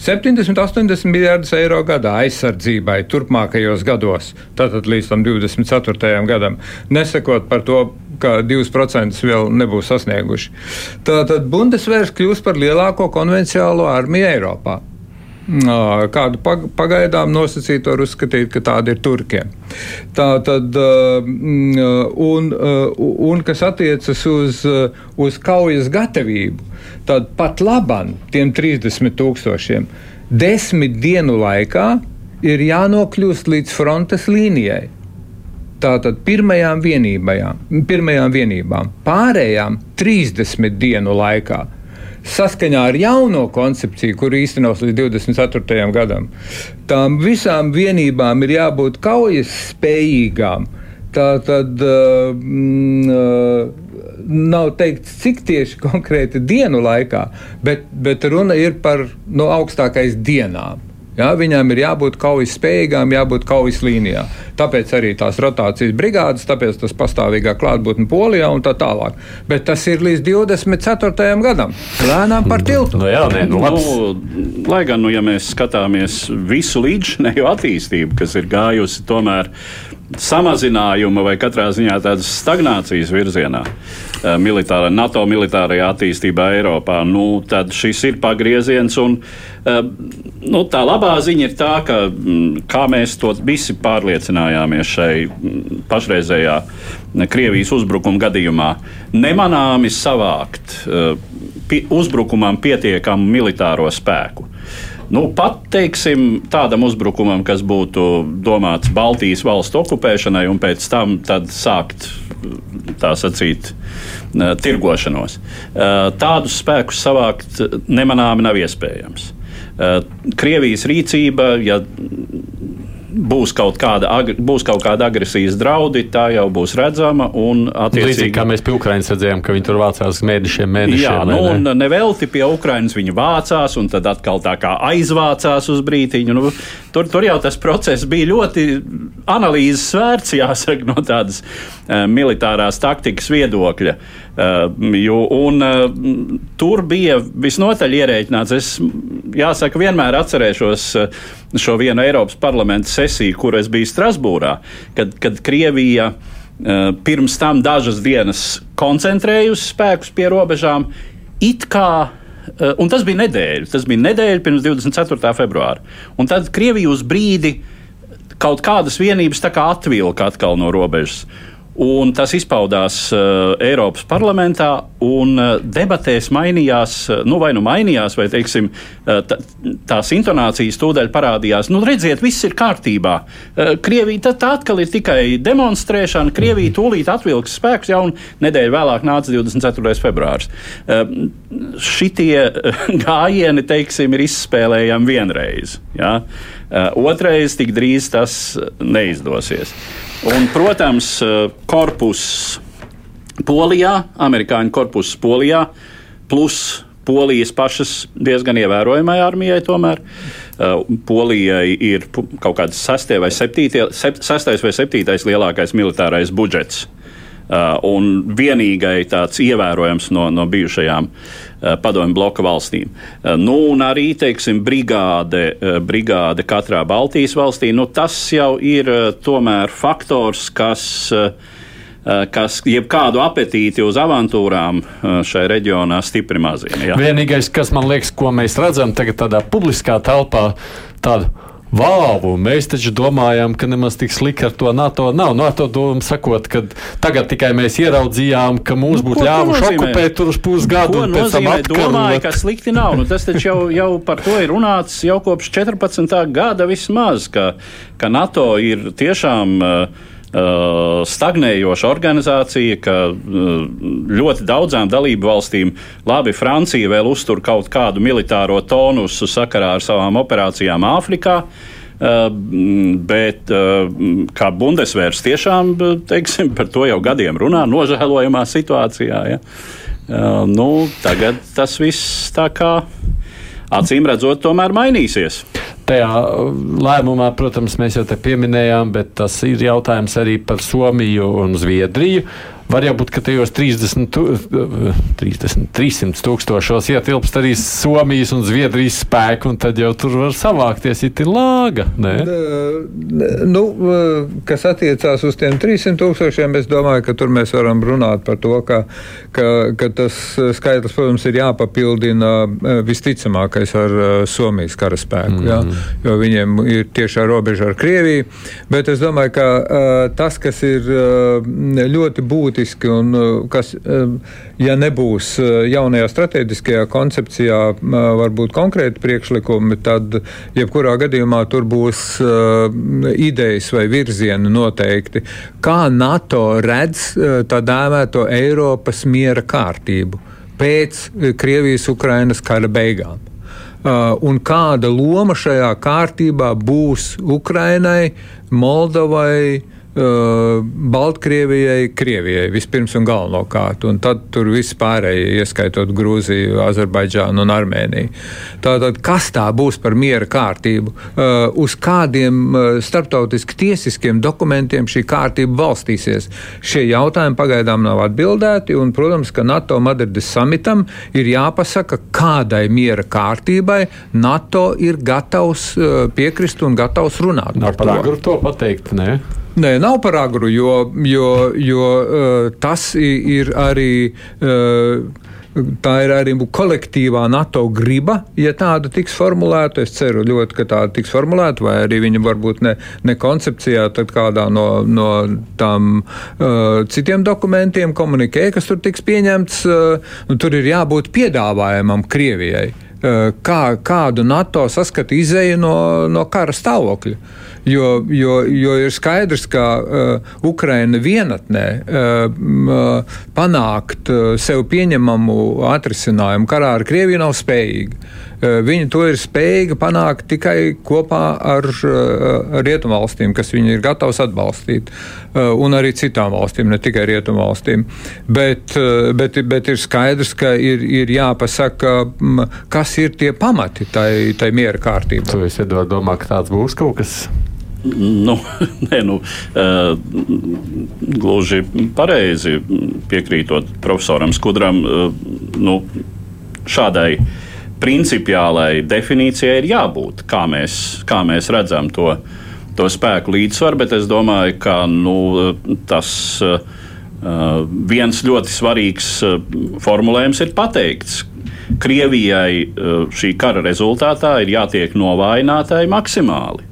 70-80 miljardus eiro gadā aizsardzībai turpmākajos gados, tātad līdz tam 24. gadam, nesakot par to, ka 2% vēl nebūs sasnieguši. Tātad Bundesvērs kļūs par lielāko konvencionālo armiju Eiropā. Kādu pagaidām nosacītu var uzskatīt, ka tāda ir Turkiem. Tā tad, un, un kas attiecas uz, uz kaujas gatavību, tad pat labam tiem 30 tūkstošiem desmit dienu laikā ir jānokļūst līdz frontes līnijai. Tātad pirmajām vienībām, pirmajām vienībām, pārējām 30 dienu laikā saskaņā ar jauno koncepciju, kur īstenos līdz 24. gadam, tām visām vienībām ir jābūt kaujas spējīgām. Tā tad uh, uh, nav teikts, cik tieši konkrēti dienu laikā, bet, bet runa ir par no nu, augstākais dienām. Ja, viņām ir jābūt kaujas spējīgām, jābūt kaujas līnijā. Tāpēc arī tās rotācijas brigādes, tāpēc tas pastāvīgā klātbūtne Polijā un tā tālāk. Bet tas ir līdz 24. gadam. Lēnām par tiltu. Nu, jā, nē, nu. Nu, lai gan, nu, ja mēs skatāmies visu līdzinējo attīstību, kas ir gājusi tomēr samazinājuma vai katrā ziņā tādas stagnācijas virzienā, eh, militāra, NATO militārajā attīstībā Eiropā, nu, tad šis ir pagrieziens. Un, eh, nu, tā labā ziņa ir tā, ka mm, kā mēs to visi pārliecinājāmies šai mm, pašreizējā Krievijas uzbrukuma gadījumā, nemanāmi savākt eh, uzbrukumam pietiekamu militāro spēku. Nu, pat teiksim, tādam uzbrukumam, kas būtu domāts Baltijas valstu okupēšanai, un pēc tam sākt tā sacīt, tirgošanos. Tādus spēkus savākt nemanāmi nav iespējams. Krievijas rīcība, ja būs kaut, kāda, būs kaut kāda agresijas draudi, tā jau būs redzama. Līdzīgi kā mēs pie Ukrainas redzējām, ka viņi tur vācās mēnešiem, mēnešiem. Jā, nu, un nevelti pie Ukrainas viņi vācās, un tad atkal tā kā aizvācās uz brītiņu. Nu, tur, tur jau tas process bija ļoti analīzes vērts, jāsaka, no tādas uh, militārās taktikas viedokļa. Uh, jo, un, tur bija visnotaļ ierēķināts. Es jāsaka, vienmēr atcerēšos šo vienu Eiropas parlamenta sesiju, kur es biju Strasbūrā, kad, kad Krievija pirms tam dažas dienas koncentrējusi spēkus pie robežām. Kā Un tas bija nedēļa. Tas bija nedēļa pirms 24. februāra. Un tad Krievija uz brīdi kaut kādas vienības atvilka atkal no robežas. Un tas izpaudās uh, Eiropas parlamentā, un uh, debatēs mainījās, uh, nu, vai nu mainījās, vai teiksim, uh, tā, tās intonācijas tūdaļ parādījās. Nu, redziet, viss ir kārtībā. Uh, Krievija tā atkal ir tikai demonstrēšana. Krievija mhm. tūlīt atvilks spēkus, jau nedēļu vēlāk nāca 24. februāris. Uh, šitie gājieni, teiksim, ir izspēlējami vienreiz. Ja? Uh, otrais tik drīz tas neizdosies. Un, protams, eh, korpus Polijā, amerikāņu korpus Polijā, plus Polijas pašas diezgan ievērojamai armijai tomēr. Eh, Polijai ir kaut kāds sastais vai septītais lielākais militārais budžets Uh, un vienīgai tāds ievērojams no, no bijušajām uh, padomju bloka valstīm. Uh, nu, un arī, teiksim, brigāde, brigāde katrā Baltijas valstī, nu, tas jau ir tomēr faktors, kas kas jebkādu apetīti uz avantūrām šajā reģionā stipri mazina. Vienīgais, kas man liekas, ko mēs redzam tagad tādā publiskā telpā, tāda Vāvu, mēs taču domājām, ka nemaz tik slikti ar to NATO nav. NATO doma sakot, ka tagad tikai mēs ieraudzījām, ka mums nu, būtu ļāvuši okupēt tur uz pusgadu. Ko nozīmē? Domāju, ka slikti nav. Nu, tas taču jau, jau par to ir runāts jau kopš 14. gada vismaz, ka, ka NATO ir tiešām. Uh, stagnējoša organizācija, ka uh, ļoti daudzām dalību valstīm, labi, Francija vēl uztur kaut kādu militāro tonusu sakarā ar savām operācijām Āfrikā. Uh, bet kā Bundesvērs tiešām teiksim, par to jau gadiem runā, nožēlojamā situācijā. Ja? Nu, tagad tas viss tā kā acīm redzot, tomēr mainīsies. Tajā lēmumā, protams, mēs jau te pieminējām, bet tas ir jautājums arī par Somiju un Zviedriju. Var jau būt, ka tajos 30, 30 300 tūkstošos ietilpst arī Somijas un Zviedrijas spēku, un tad jau tur var savākties it lāga. Ne? Nu, kas attiecās uz tiem 300 tūkstošiem, es domāju, ka tur mēs varam runāt par to, ka, ka, ka tas skaitlis, protams, ir jāpapildina e, visticamākais ar e, Somijas karaspēku, mm. ja? jo viņiem ir tiešā robeža ar Krieviju. Bet es domāju, ka tas, kas ir ļoti būtiski, būtiski un uh, kas, um, ja nebūs uh, jaunajā strateģiskajā koncepcijā, uh, varbūt konkrēti priekšlikumi, tad jebkurā gadījumā tur būs idejas vai virzieni noteikti. Kā NATO redz tā dēvēto Eiropas miera kārtību pēc Krievijas-Ukrainas kara beigām? Un kāda loma šajā kārtībā būs Ukrainai, Moldovai, Baltkrievijai, Krievijai vispirms un galvenokārt, un tad tur viss pārējie, ieskaitot Grūziju, Azerbaidžānu un Armēniju. Tātad, kas tā būs par miera kārtību? Uh, uz kādiem uh, starptautiski tiesiskiem dokumentiem šī kārtība balstīsies? Šie jautājumi pagaidām nav atbildēti, un, protams, ka NATO Madrides samitam ir jāpasaka, kādai miera kārtībai NATO ir gatavs piekrist un gatavs runāt. Nav par agru to pateikt, ne? Nē, nav par agru, jo, jo, jo uh, tas ir arī. Uh, Tā ir arī kolektīvā NATO griba, ja tāda tiks formulēta. Es ceru ļoti, ka tāda tiks formulēta, vai arī viņa varbūt ne, ne koncepcijā, tad kādā no, no tām uh, citiem dokumentiem, komunikē, kas tur tiks pieņemts. Uh, nu, tur ir jābūt piedāvājumam Krievijai. Uh, kā, kādu NATO saskata izēju no, no kara stāvokļa. Jo, jo, jo ir skaidrs, ka uh, Ukraina vienatnē uh, panākt uh, sev pieņemamu atrisinājumu karā ar Krieviju nav spējīga. Uh, viņi to ir spējīgi panākt tikai kopā ar uh, rietumvalstīm, kas viņi ir gatavs atbalstīt, uh, un arī citām valstīm, ne tikai rietumvalstīm. Bet, uh, bet, bet ir skaidrs, ka ir, ir jāpasaka, um, kas ir tie pamati tai, tai miera kārtībai. Tu esi domā, ka tāds būs kaut kas. Nu, nē, nu, uh, gluži pareizi piekrītot profesoram Skudram, uh, nu, šādai principiālai definīcijai ir jābūt, kā mēs, kā mēs redzam to, to spēku līdzsvaru, bet es domāju, ka nu, tas uh, viens ļoti svarīgs uh, formulējums ir pateikts. Krievijai uh, šī kara rezultātā ir jātiek novājinātai maksimāli.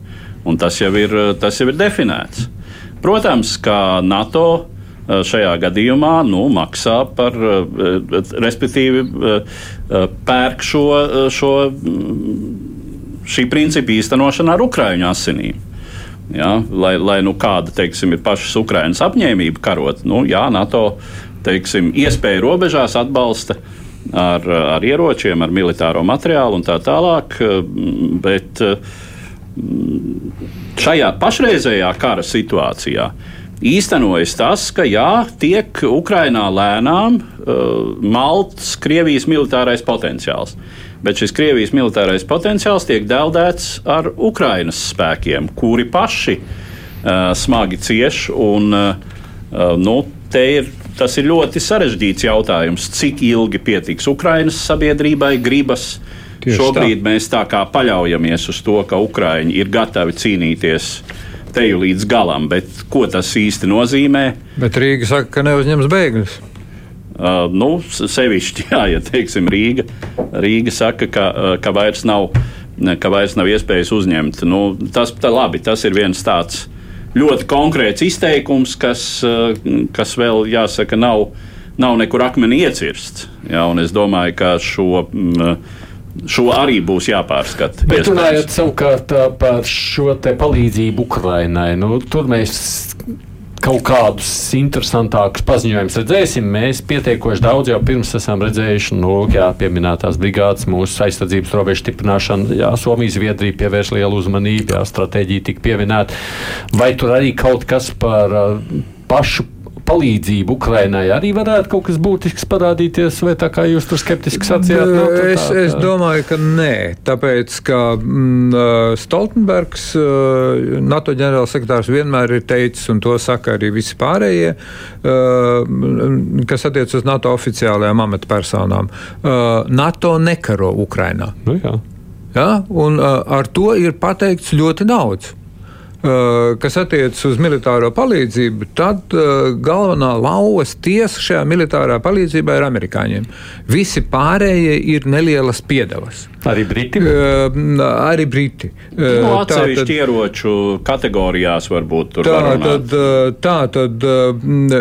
Un tas jau ir, tas jau ir definēts. Protams, ka NATO šajā gadījumā nu, maksā par, eh, respektīvi, eh, pērk šo, šo, šī principa īstenošanu ar Ukraiņu asinīm. Ja, lai, lai nu kāda teiksim, ir pašas Ukraiņas apņēmība karot, nu, jā, NATO teiksim, iespēju robežās atbalsta ar, ar ieročiem, ar militāro materiālu un tā tālāk. Bet, uh, šajā pašreizējā kara situācijā īstenojas tas, ka jā, tiek Ukrainā lēnām uh, malts Krievijas militārais potenciāls. Bet šis Krievijas militārais potenciāls tiek deldēts ar Ukrainas spēkiem, kuri paši uh, smagi cieš. Un, uh, uh nu, ir, tas ir ļoti sarežģīts jautājums, cik ilgi pietiks Ukrainas sabiedrībai gribas uh, Tieši Šobrīd tā. mēs tā kā paļaujamies uz to, ka Ukrāņi ir gatavi cīnīties teju līdz galam, bet ko tas īsti nozīmē? Bet Rīga saka, ka neuzņems bēgļus. Uh, nu, sevišķi, jā, ja teiksim, Rīga, Rīga saka, ka, uh, ka, vairs nav, ka vairs nav iespējas uzņemt. Nu, tas, tā, labi, tas ir viens tāds ļoti konkrēts izteikums, kas, uh, kas vēl jāsaka, nav, nav nekur akmenī iecirsts. Jā, es domāju, ka šo. Mm, Šo arī būs jāpārskata. Bet runājot savukārt par šo palīdzību Ukrainai, nu, tur mēs kaut kādus interesantākus paziņojumus redzēsim. Mēs pietiekoši daudz jau pirms esam redzējuši, nu, jā, pieminētās brigādes, mūsu aizsardzības robežu stiprināšana, jā, Somija, Zviedrija pievērš lielu uzmanību, jā, stratēģija tika pieminēta. Vai tur arī kaut kas par uh, pašu palīdzību Ukrainai arī varētu kaut kas būtisks parādīties, vai tā kā jūs tur skeptiski sacījāt? No, tā, es, tā. es domāju, ka nē, tāpēc, ka mm, Stoltenbergs, NATO ģenerālsekretārs, vienmēr ir teicis, un to saka arī visi pārējie, kas attiec uz NATO oficiālajām amatpersonām. NATO nekaro Ukrainā. Nu, jā. Ja? Un ar to ir pateikts ļoti daudz. Eh, kas attiecas uz militāro palīdzību, tad uh, galvenā lauvas tiesa šajā militārā palīdzībā ir amerikāņiem. Visi pārējie ir nelielas piedevas. Arī Briti? Uh, arī Briti. Uh, no, atsevišķi ieroču kategorijās varbūt tur tā tad, tā tad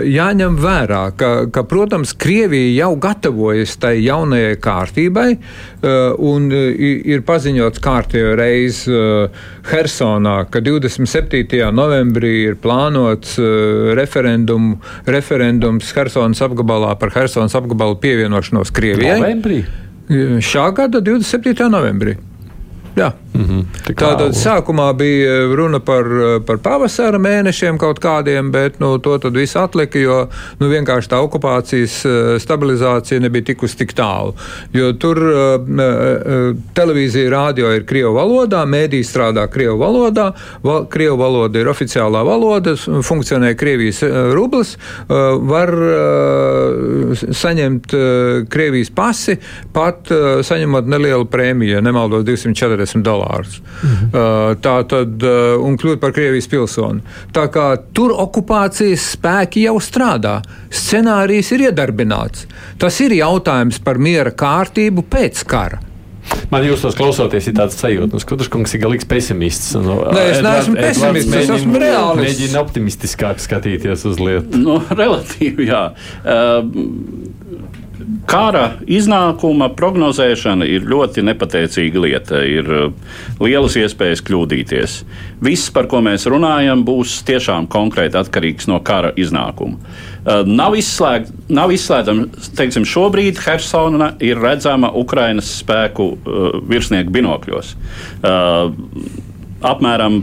jāņem vērā, ka, ka, protams, Krievija jau gatavojas tai jaunajai kārtībai uh, un ir paziņots kārtējo reizi uh, Hersonā, ka 27. novembrī ir plānots uh, referendum, referendums Hersonas apgabalā par Hersonas apgabalu pievienošanos Krievijai. Novembrī? Šā gada 27. novembrī. Jā. Mm -hmm, Tātad sākumā bija runa par, par pavasara mēnešiem kaut kādiem, bet nu, to tad viss atlika, jo nu, vienkārši tā okupācijas stabilizācija nebija tikusi tik tālu. Jo tur uh, televīzija, rādio ir Krievu valodā, mēdī strādā Krievu valodā, val, Krievu valoda ir oficiālā valoda, funkcionē Krievijas rublis, uh, var uh, saņemt Krievijas pasi, pat saņemot nelielu prēmiju, nemaldos 240 dolāru dolārus. Mhm. Uh, tā tad uh, un kļūt par Krievijas pilsoni. Tā kā tur okupācijas spēki jau strādā, scenārijs ir iedarbināts. Tas ir jautājums par miera kārtību pēc kara. Man jūs tos klausoties, ir tāds sajūta, ka Kudrškungs ir galīgs pesimists. Un, Nē, es neesmu pesimists, es esmu reālists. Mēģina optimistiskāk skatīties uz lietu. Nu, relatīvi, jā. Uh, Kara iznākuma prognozēšana ir ļoti nepateicīga lieta. Ir uh, lielas iespējas kļūdīties. Viss, par ko mēs runājam, būs tiešām konkrēti atkarīgs no kara iznākuma. Uh, nav, izslēgt, nav izslēdzama, teiksim, šobrīd Hersona ir redzama Ukrainas spēku uh, virsnieku binokļos. Apmēram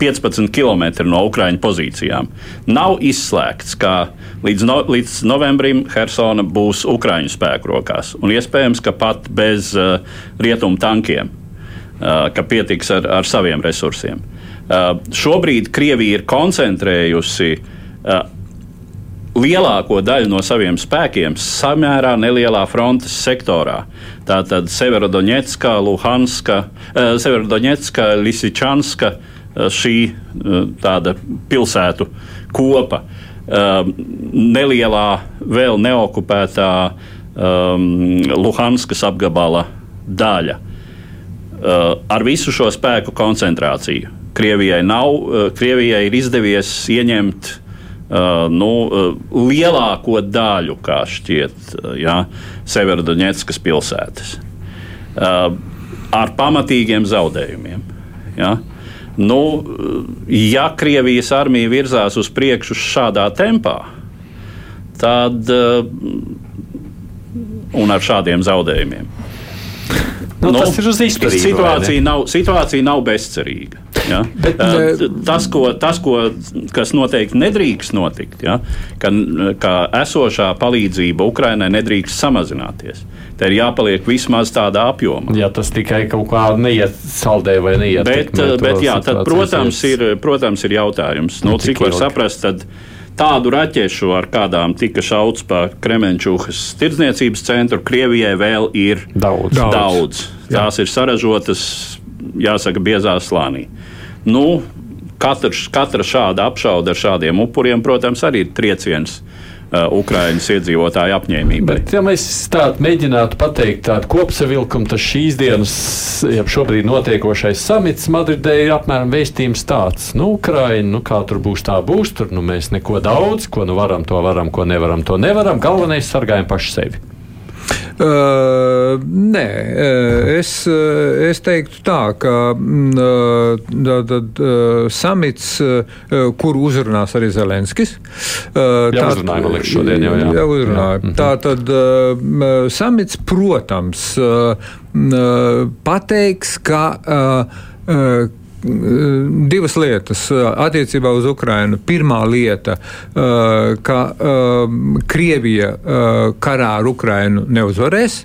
15 km no Ukraiņu pozīcijām. Nav izslēgts, ka līdz, no, līdz novembrim Hersona būs Ukraiņu spēku rokās. Un iespējams, ka pat bez uh, rietumu tankiem, uh, ka pietiks ar, ar saviem resursiem. Uh, šobrīd Krievija ir koncentrējusi uh, lielāko daļu no saviem spēkiem samērā nelielā frontes sektorā. Tātad Severodonetska, Luhanska, uh, Severodonetska, Lisičanska, Eh, šī eh, tāda pilsētu kopa. Eh, nelielā, vēl neokupētā um, Luhanskas apgabala daļa. Uh, ar visu šo spēku koncentrāciju Krievijai nav. Uh, Krievijai ir izdevies ieņemt uh, nu, uh, lielāko daļu, kā šķiet, uh, ja, Severodonetskas pilsētas. Uh, ar pamatīgiem zaudējumiem. Ja. Nu, ja Krievijas armija virzās uz priekšu šādā tempā, tad uh, un ar šādiem zaudējumiem. Nu, nu, tas ir uz izturību. Situācija, nav, situācija nav bezcerīga. Ja? Bet, uh, tas, ko, tas ko, kas noteikti nedrīkst notikt, ja? ka, ka esošā palīdzība Ukrainai nedrīkst samazināties. Te ir jāpaliek vismaz tādā apjomā. Ja tas tikai kaut kā neiet saldē vai neiet. Bet, bet jā, tad, protams, ir, protams, ir jautājums, nu, nu, cik var saprast, tad tādu raķešu, ar kādām tika šauts pa Kremenčūkas tirdzniecības centru, Krievijai vēl ir daudz. daudz. daudz. Tās ir saražotas, jāsaka, biezā slānī. Nu, katrs, katra šāda apšaude ar šādiem upuriem, protams, arī ir trieciens Uh, Ukraiņas iedzīvotāju apņēmībai. Bet, ja mēs tādu mēģinātu pateikt tādu kopsavilkumu, tad šīs dienas, ja šobrīd notiekošais samits Madridē ir apmēram vēstījums tāds, nu, Ukraiņa, nu, kā tur būs, tā būs, tur nu, mēs neko daudz, ko nu varam, to varam, ko nevaram, to nevaram. Galvenais sargājam paši sevi. Uh, nē, es, es teiktu tā, ka uh, tad, uh, samits, uh, kur uzrunās arī Zelenskis. Uh, jā, tā uzrunāja, man liekas, šodien jau. Jā, jā uzrunāja. Jā. Tā tad uh, samits, protams, uh, pateiks, ka uh, uh, divas lietas attiecībā uz Ukrajinu. Pirmā lieta, ka Krievija karā ar Ukrajinu neuzvarēs.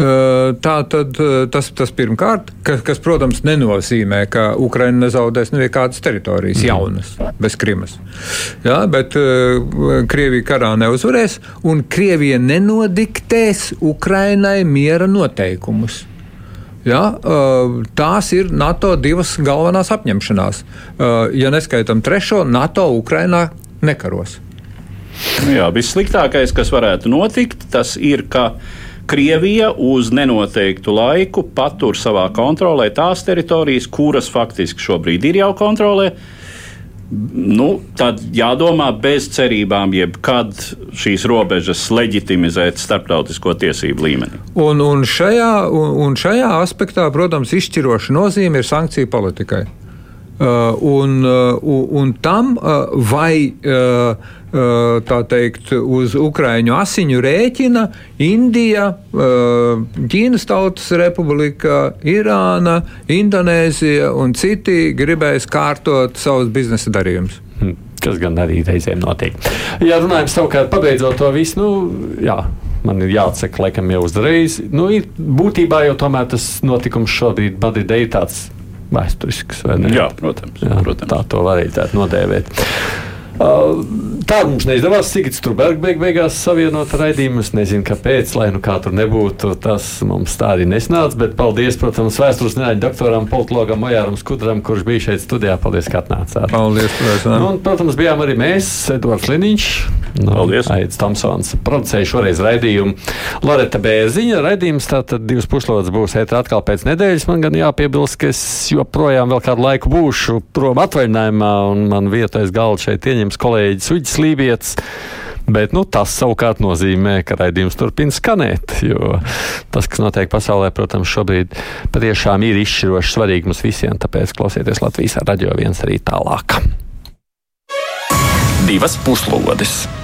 Tā tad tas, tas pirmkārt, kas, kas, protams, nenozīmē, ka Ukraina nezaudēs nekādas teritorijas jaunas, bez Krimas. Jā, bet uh, Krievija karā neuzvarēs, un Krievija nenodiktēs Ukrainai miera noteikumus. Ja, tās ir NATO divas galvenās apņemšanās. Ja neskaitām trešo, NATO Ukrainā nekaros. Nu jā, vissliktākais, kas varētu notikt, tas ir, ka Krievija uz nenoteiktu laiku patur savā kontrolē tās teritorijas, kuras faktiski šobrīd ir jau kontrolē, nu, tad jādomā bez cerībām, jebkad šīs robežas leģitimizēt starptautisko tiesību līmeni. Un, un, šajā, un, un šajā aspektā, protams, izšķiroša nozīme ir sankciju politikai. Uh, un, uh, un tam, uh, vai uh, tā teikt, uz Ukraiņu asiņu rēķina Indija, Ķīnas Tautas Republika, Irāna, Indonēzija un citi gribēs kārtot savus biznesa darījumus. Hmm, kas gan arī reizēm notiek. Ja runājam savukārt, pabeidzot to visu, nu, jā, man ir jāatsaka, laikam, jau uzreiz. Nu, ir, būtībā jau tomēr tas notikums šobrīd Madridē ir tāds vēsturisks. Jā, protams, jā, protams. Tā to varētu nodēvēt. Uh, tā mums neizdevās. Sigits tur beig, beig, beigās savienot raidījumus. Nezinu, kāpēc, lai nu kā tur nebūtu. Tas mums tā arī nesnāca. Bet paldies, protams, vēstures nedaļu doktoram, politologam Mojāram Skudram, kurš bija šeit studijā. Paldies, ka atnācāt. Paldies, nu, un, protams, bijām arī mēs, Edvards Liniņš. No, paldies. Aits Tomsons producēja šoreiz raidījumu. Loreta Bērziņa raidījums, tātad divas puslodes būs ētrā atkal pēc nedēļas. Man gan jāpiebilst, ka es joprojām vēl kādu laiku būšu prom atvaļinājumā un man vietais galds šeit ieņem cienījams kolēģis Uģis Lībijams. Bet nu, tas savukārt nozīmē, ka raidījums turpina skanēt. Jo tas, kas notiek pasaulē, protams, šobrīd patiešām ir izšķiroši svarīgi mums visiem. Tāpēc klausieties Latvijas radio viens arī tālāk. Divas puslodes!